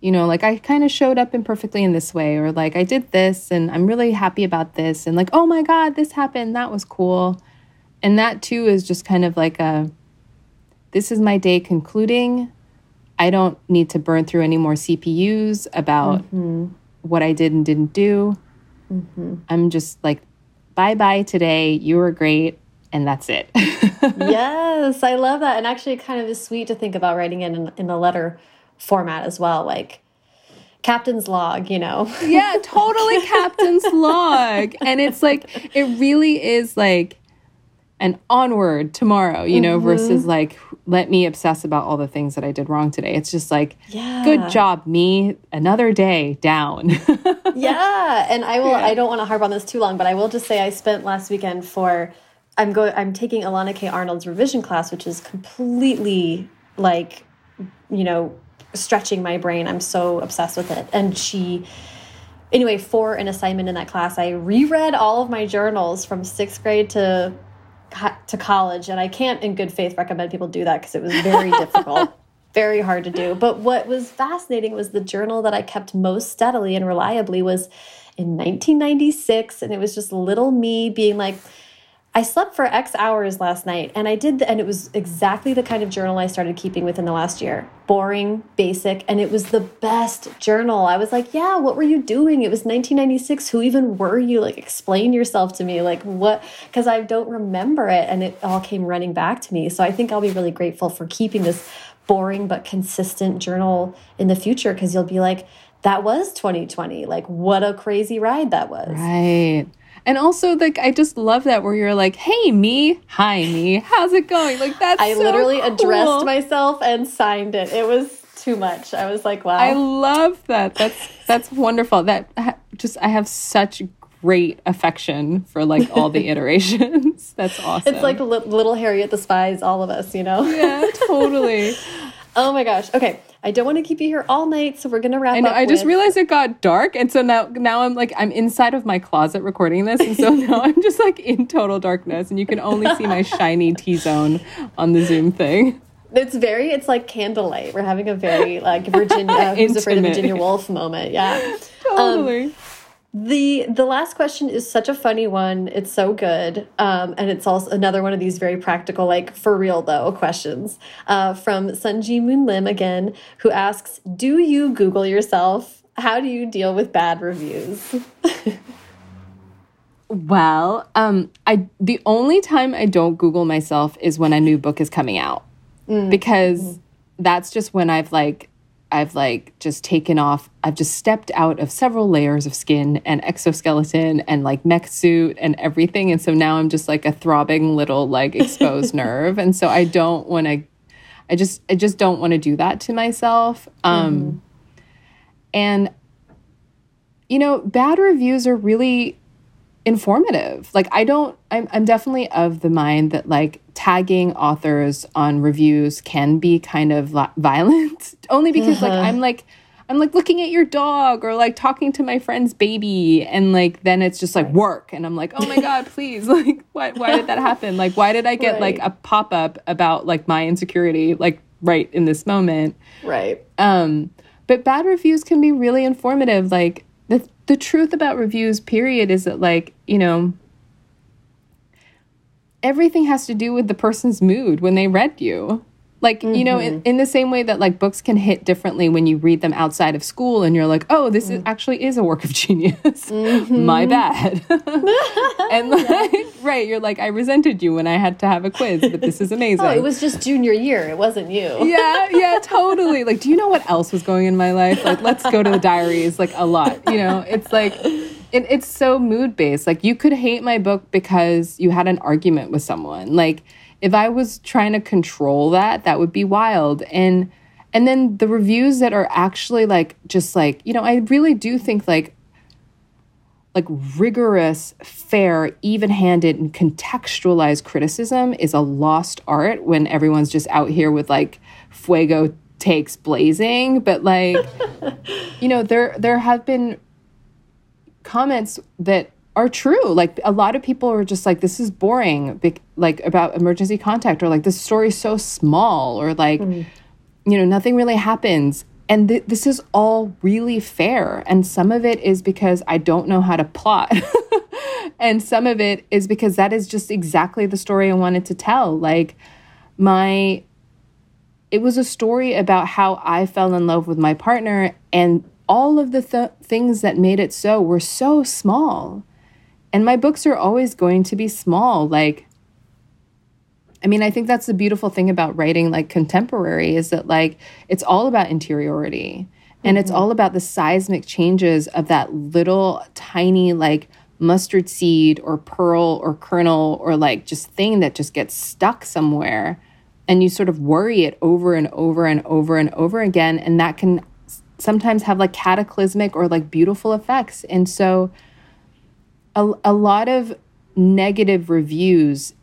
you know, like I kind of showed up imperfectly in this way, or like I did this and I'm really happy about this, and like, oh my God, this happened. That was cool. And that too is just kind of like a this is my day concluding. I don't need to burn through any more CPUs about mm-hmm. what I did and didn't do. Mm-hmm. I'm just like, bye bye today. You were great. And that's it. (laughs) yes, I love that. And actually, kind of is sweet to think about writing it in, in a letter format as well, like captain's log, you know? (laughs) yeah, totally captain's (laughs) log. And it's like, it really is like an onward tomorrow, you know, mm -hmm. versus like, let me obsess about all the things that I did wrong today. It's just like, yeah. good job, me. Another day down. (laughs) yeah. And I will, yeah. I don't want to harp on this too long, but I will just say I spent last weekend for I'm going I'm taking Elana K. Arnold's revision class, which is completely like, you know, stretching my brain. I'm so obsessed with it. And she anyway, for an assignment in that class, I reread all of my journals from sixth grade to to college, and I can't, in good faith, recommend people do that because it was very (laughs) difficult, very hard to do. But what was fascinating was the journal that I kept most steadily and reliably was in 1996, and it was just little me being like I slept for X hours last night and I did, the, and it was exactly the kind of journal I started keeping within the last year. Boring, basic, and it was the best journal. I was like, yeah, what were you doing? It was 1996. Who even were you? Like, explain yourself to me. Like, what? Because I don't remember it and it all came running back to me. So I think I'll be really grateful for keeping this boring but consistent journal in the future because you'll be like, that was 2020. Like, what a crazy ride that was. Right. And also, like, I just love that where you're like, "Hey, me, hi, me, how's it going?" Like that's. I so literally cool. addressed myself and signed it. It was too much. I was like, "Wow." I love that. That's that's wonderful. That just I have such great affection for like all the (laughs) iterations. (laughs) That's awesome. It's like li little Harriet the Spies, all of us, you know. Yeah, totally. (laughs) oh my gosh. Okay. I don't want to keep you here all night, so we're gonna wrap and up. I just with... realized it got dark, and so now now I'm like I'm inside of my closet recording this, and so (laughs) now I'm just like in total darkness, and you can only see my shiny (laughs) T zone on the Zoom thing. It's very, it's like candlelight. We're having a very like Virginia, (laughs) who's afraid of Virginia Woolf moment. Yeah, totally. Um, the the last question is such a funny one. It's so good, um, and it's also another one of these very practical, like for real though, questions uh, from Sunji Moon Lim again, who asks, "Do you Google yourself? How do you deal with bad reviews?" (laughs) well, um, I the only time I don't Google myself is when a new book is coming out, mm. because mm. that's just when I've like I've like just taken off, I've just stepped out of several layers of skin and exoskeleton and like mech suit and everything. And so now I'm just like a throbbing little like exposed (laughs) nerve. And so I don't want to, I just, I just don't want to do that to myself. Um, mm. And, you know, bad reviews are really informative. Like I don't I'm I'm definitely of the mind that like tagging authors on reviews can be kind of (laughs) violent only because uh -huh. like uh-huh. I'm like I'm like looking at your dog or like talking to my friend's baby and like then it's just like work and I'm like oh my god please (laughs) like why why did that happen like why did I get right. like a pop up about like my insecurity like right in this moment right um but bad reviews can be really informative like the the truth about reviews period is that like you know everything has to do with the person's mood when they read you like mm-hmm. you know in, mm-hmm. in, the same way that like books can hit differently when you read them outside of school and you're like oh this mm. is actually is a work of (laughs) genius mm-hmm. my bad (laughs) and like yeah. right you're like i resented you when i had to have a quiz but this is amazing (laughs) oh it was just junior year it wasn't you yeah yeah totally like do you know what else was going in my life like let's go to the diaries like a lot you know it's like it, it's so mood based like you could hate my book because you had an argument with someone. Like if I was trying to control that, that would be wild. And and then the reviews that are actually like just like, you know, I really do think like like rigorous, fair, even-handed and contextualized criticism is a lost art when everyone's just out here with like fuego takes blazing, but like (laughs) you know, there there have been comments that are true. Like a lot of people are just like, this is boring, like about emergency contact, or like this story's so small, or like, mm. you know, nothing really happens. And th this is all really fair. And some of it is because I don't know how to plot. (laughs) and some of it is because that is just exactly the story I wanted to tell. Like, my, it was a story about how I fell in love with my partner, and all of the th things that made it so were so small and my books are always going to be small. Like, I mean, I think that's the beautiful thing about writing like contemporary is that like it's all about interiority and mm-hmm. it's all about the seismic changes of that little tiny like mustard seed or pearl or kernel or like just thing that just gets stuck somewhere and you sort of worry it over and over and over and over again and that can sometimes have like cataclysmic or like beautiful effects. And so a, a lot of negative reviews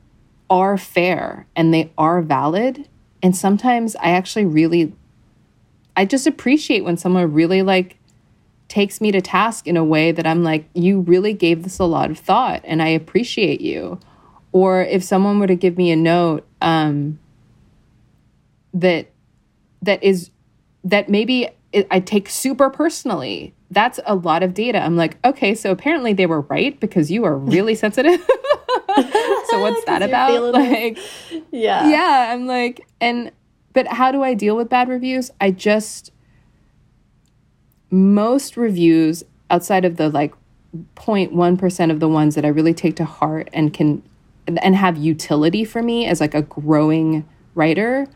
are fair and they are valid. And sometimes I actually really, I just appreciate when someone really like takes me to task in a way that I'm like, you really gave this a lot of thought and I appreciate you. Or if someone were to give me a note um, that that is that maybe I take super personally. That's a lot of data. I'm like, okay, so apparently they were right because you are really (laughs) sensitive. so (laughs) what's that about? Like, (laughs) yeah, yeah. I'm like, and but how do I deal with bad reviews? I just most reviews outside of the like 0.1% of the ones that I really take to heart and can and have utility for me as like a growing writer,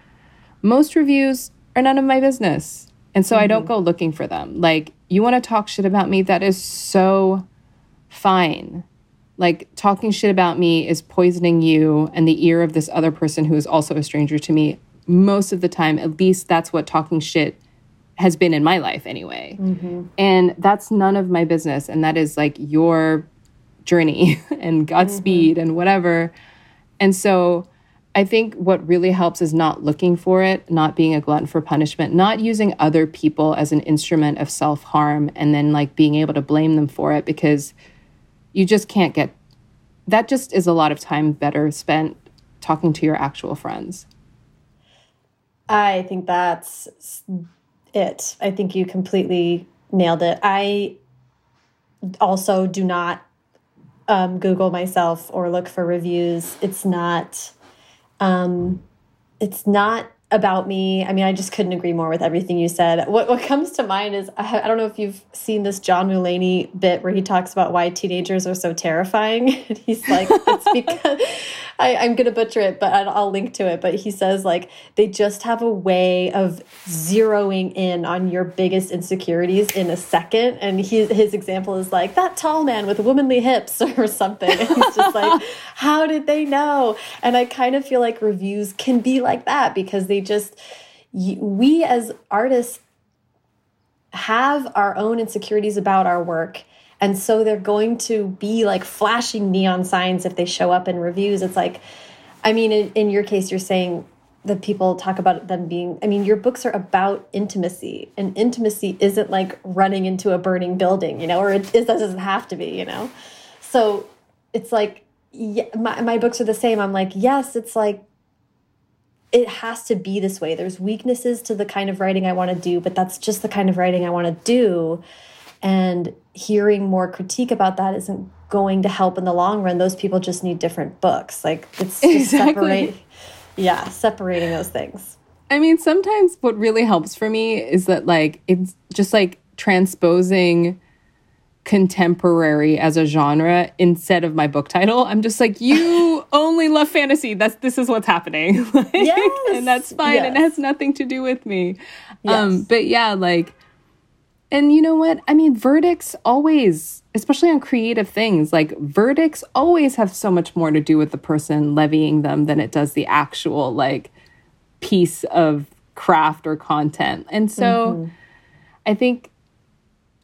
most reviews are none of my business. And so mm-hmm. I don't mm-hmm. go looking for them. Like, you want to talk shit about me? That is so fine. Like, talking shit about me is poisoning you and the ear of this other person who is also a stranger to me. Most of the time, at least that's what talking shit has been in my life anyway. Mm-hmm. And that's none of my business. And that is like your journey (laughs) and Godspeed mm-hmm. and whatever. And so I think what really helps is not looking for it, not being a glutton for punishment, not using other people as an instrument of self harm and then like being able to blame them for it because you just can't get that, just is a lot of time better spent talking to your actual friends. I think that's it. I think you completely nailed it. I also do not um, Google myself or look for reviews. It's not um, it's not about me. I mean, I just couldn't agree more with everything you said. What what comes to mind is I, I don't know if you've seen this John Mulaney bit where he talks about why teenagers are so terrifying. (laughs) And he's like, it's (laughs) because I, I'm going to butcher it, but I'll link to it. But he says, like, they just have a way of zeroing in on your biggest insecurities in a second. And he, his example is like, that tall man with womanly hips (laughs) or something. And he's just like, (laughs) how did they know? And I kind of feel like reviews can be like that because they just, we as artists have our own insecurities about our work and so they're going to be like flashing neon signs if they show up in reviews. It's like, I mean, in, in your case, you're saying that people talk about them being, I mean, your books are about intimacy, and intimacy isn't like running into a burning building, you know, or it, it doesn't have to be, you know? So it's like, yeah, my, my books are the same. I'm like, yes, it's like, it has to be this way. There's weaknesses to the kind of writing I want to do, but that's just the kind of writing I want to do. And hearing more critique about that isn't going to help in the long run. Those people just need different books. Like it's just (laughs) exactly. separate. Yeah, separating those things. I mean, sometimes what really helps for me is that like it's just like transposing contemporary as a genre instead of my book title. I'm just like, you (laughs) only love fantasy. That's this is what's happening. (laughs) like, yes. And that's fine. Yes. And it has nothing to do with me. Yes. Um, but yeah, like and you know what? I mean, verdicts always, especially on creative things, like verdicts always have so much more to do with the person levying them than it does the actual like piece of craft or content. And so mm -hmm. I think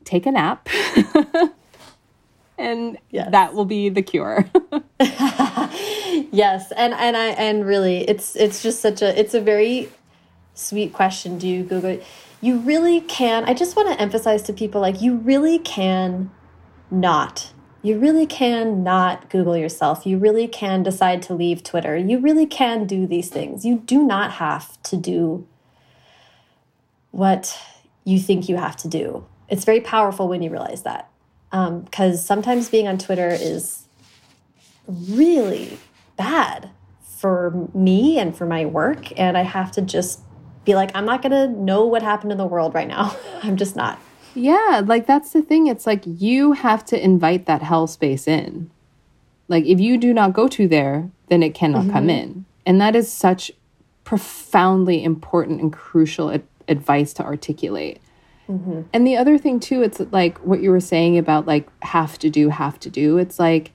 take a nap. (laughs) and yes. that will be the cure. (laughs) yes, and and I and really it's it's just such a it's a very sweet question. Do you Google you really can. I just want to emphasize to people like you really can not. You really can not Google yourself. You really can decide to leave Twitter. You really can do these things. You do not have to do what you think you have to do. It's very powerful when you realize that. Because um, sometimes being on Twitter is really bad for me and for my work. And I have to just be like, I'm not going to know what happened in the world right now. (laughs) I'm just not. Yeah, like that's the thing. It's like you have to invite that hell space in. Like if you do not go to there, then it cannot mm -hmm. come in. And that is such profoundly important and crucial ad advice to articulate. Mm -hmm. And the other thing too, it's like what you were saying about like have to do, have to do. It's like,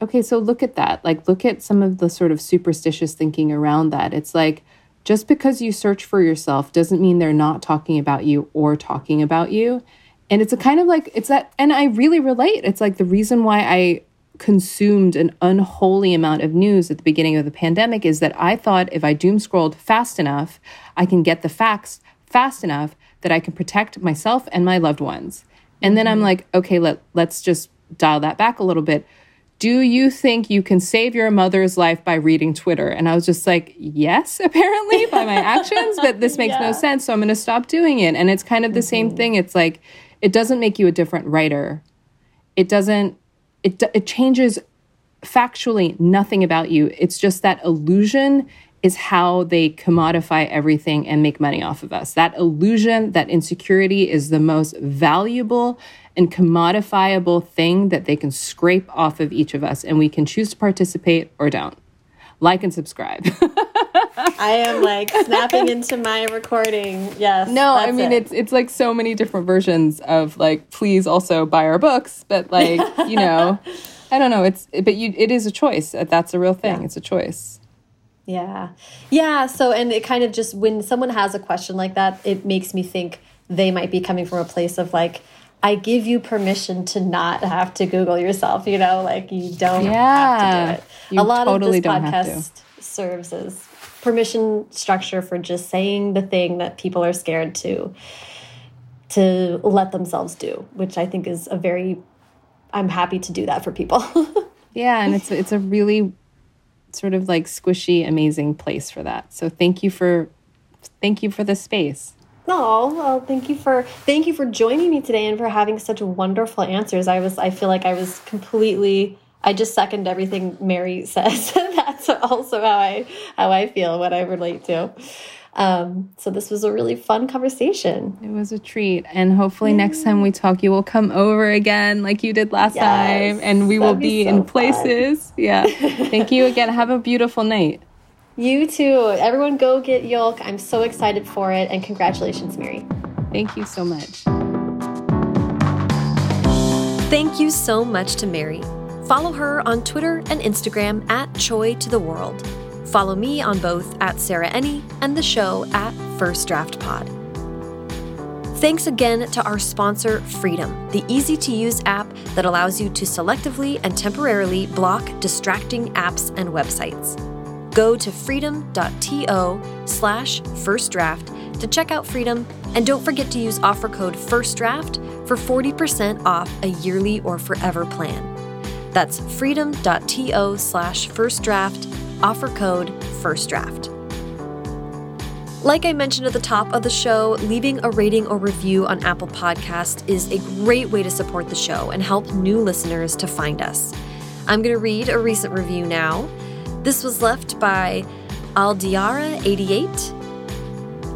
okay, so look at that. Like look at some of the sort of superstitious thinking around that. It's like, just because you search for yourself doesn't mean they're not talking about you or talking about you. And it's a kind of like, it's that, and I really relate. It's like the reason why I consumed an unholy amount of news at the beginning of the pandemic is that I thought if I doom scrolled fast enough, I can get the facts fast enough that I can protect myself and my loved ones. And then I'm mm-hmm. like, okay, let, let's just dial that back a little bit. Do you think you can save your mother's life by reading Twitter? And I was just like, yes, (laughs) apparently by my actions, but this makes yeah. no sense. So I'm going to stop doing it. And it's kind of the mm-hmm. same thing. It's like, it doesn't make you a different writer. It doesn't it, it changes factually nothing about you. It's just that illusion is how they commodify everything and make money off of us. That illusion, that insecurity is the most valuable and commodifiable thing that they can scrape off of each of us. And we can choose to participate or don't. Like and subscribe. (laughs) I am like snapping into my recording. Yes. No, I mean it. it's it's like so many different versions of like please also buy our books, but like, you know, (laughs) I don't know, it's but you it is a choice. That's a real thing. Yeah. It's a choice. Yeah. Yeah, so and it kind of just when someone has a question like that, it makes me think they might be coming from a place of like I give you permission to not have to Google yourself, you know, like you don't yeah, have to do it. A lot totally of this podcast serves as permission structure for just saying the thing that people are scared to to let themselves do, which I think is a very I'm happy to do that for people. (laughs) yeah, and it's it's a really sort of like squishy amazing place for that. So thank you for thank you for the space. Oh, well, thank you for thank you for joining me today and for having such wonderful answers. I was I feel like I was completely I just second everything Mary (laughs) says. That's also how I how I feel, what I relate to. Um, so this was a really fun conversation. It was a treat, and hopefully next time we talk, you will come over again like you did last yes, time, and we will be, be so in places. Yeah. (laughs) Thank you again. Have a beautiful night. You too. Everyone, go get Yolk. I'm so excited for it, and congratulations, Mary. Thank you so much. Thank you so much to Mary. Follow her on Twitter and Instagram at Choi to the World. Follow me on both at Sarah Enni and the show at First Draft Pod. Thanks again to our sponsor, Freedom, the easy to use app that allows you to selectively and temporarily block distracting apps and websites. Go to freedom.to slash first draft to check out Freedom, and don't forget to use offer code FIRSTDRAFT for 40% off a yearly or forever plan. That's freedom.to slash first draft, offer code first draft. Like I mentioned at the top of the show, leaving a rating or review on Apple Podcast is a great way to support the show and help new listeners to find us. I'm going to read a recent review now. This was left by Aldiara88.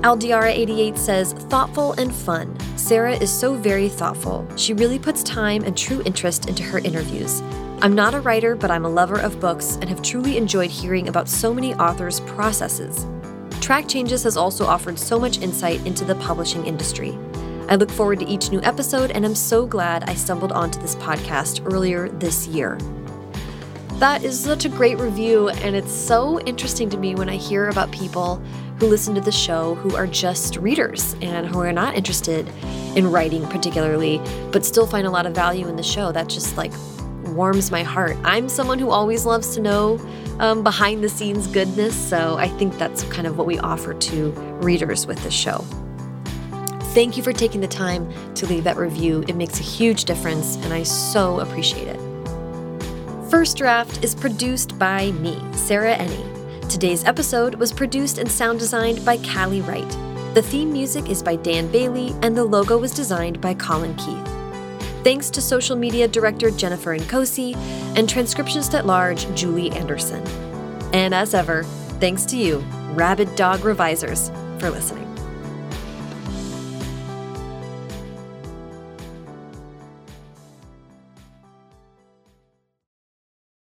Aldiara88 says, thoughtful and fun. Sarah is so very thoughtful. She really puts time and true interest into her interviews. I'm not a writer, but I'm a lover of books and have truly enjoyed hearing about so many authors' processes. Track Changes has also offered so much insight into the publishing industry. I look forward to each new episode, and I'm so glad I stumbled onto this podcast earlier this year. That is such a great review, and it's so interesting to me when I hear about people who listen to the show who are just readers and who are not interested in writing particularly, but still find a lot of value in the show. That just like warms my heart. I'm someone who always loves to know um, behind the scenes goodness, so I think that's kind of what we offer to readers with this show. Thank you for taking the time to leave that review. It makes a huge difference, and I so appreciate it. First Draft is produced by me, Sarah Enni. Today's episode was produced and sound designed by Callie Wright. The theme music is by Dan Bailey, and the logo was designed by Colin Keith. Thanks to social media director Jennifer Nkosi and transcriptionist at large Julie Anderson. And as ever, thanks to you, rabid dog revisers, for listening.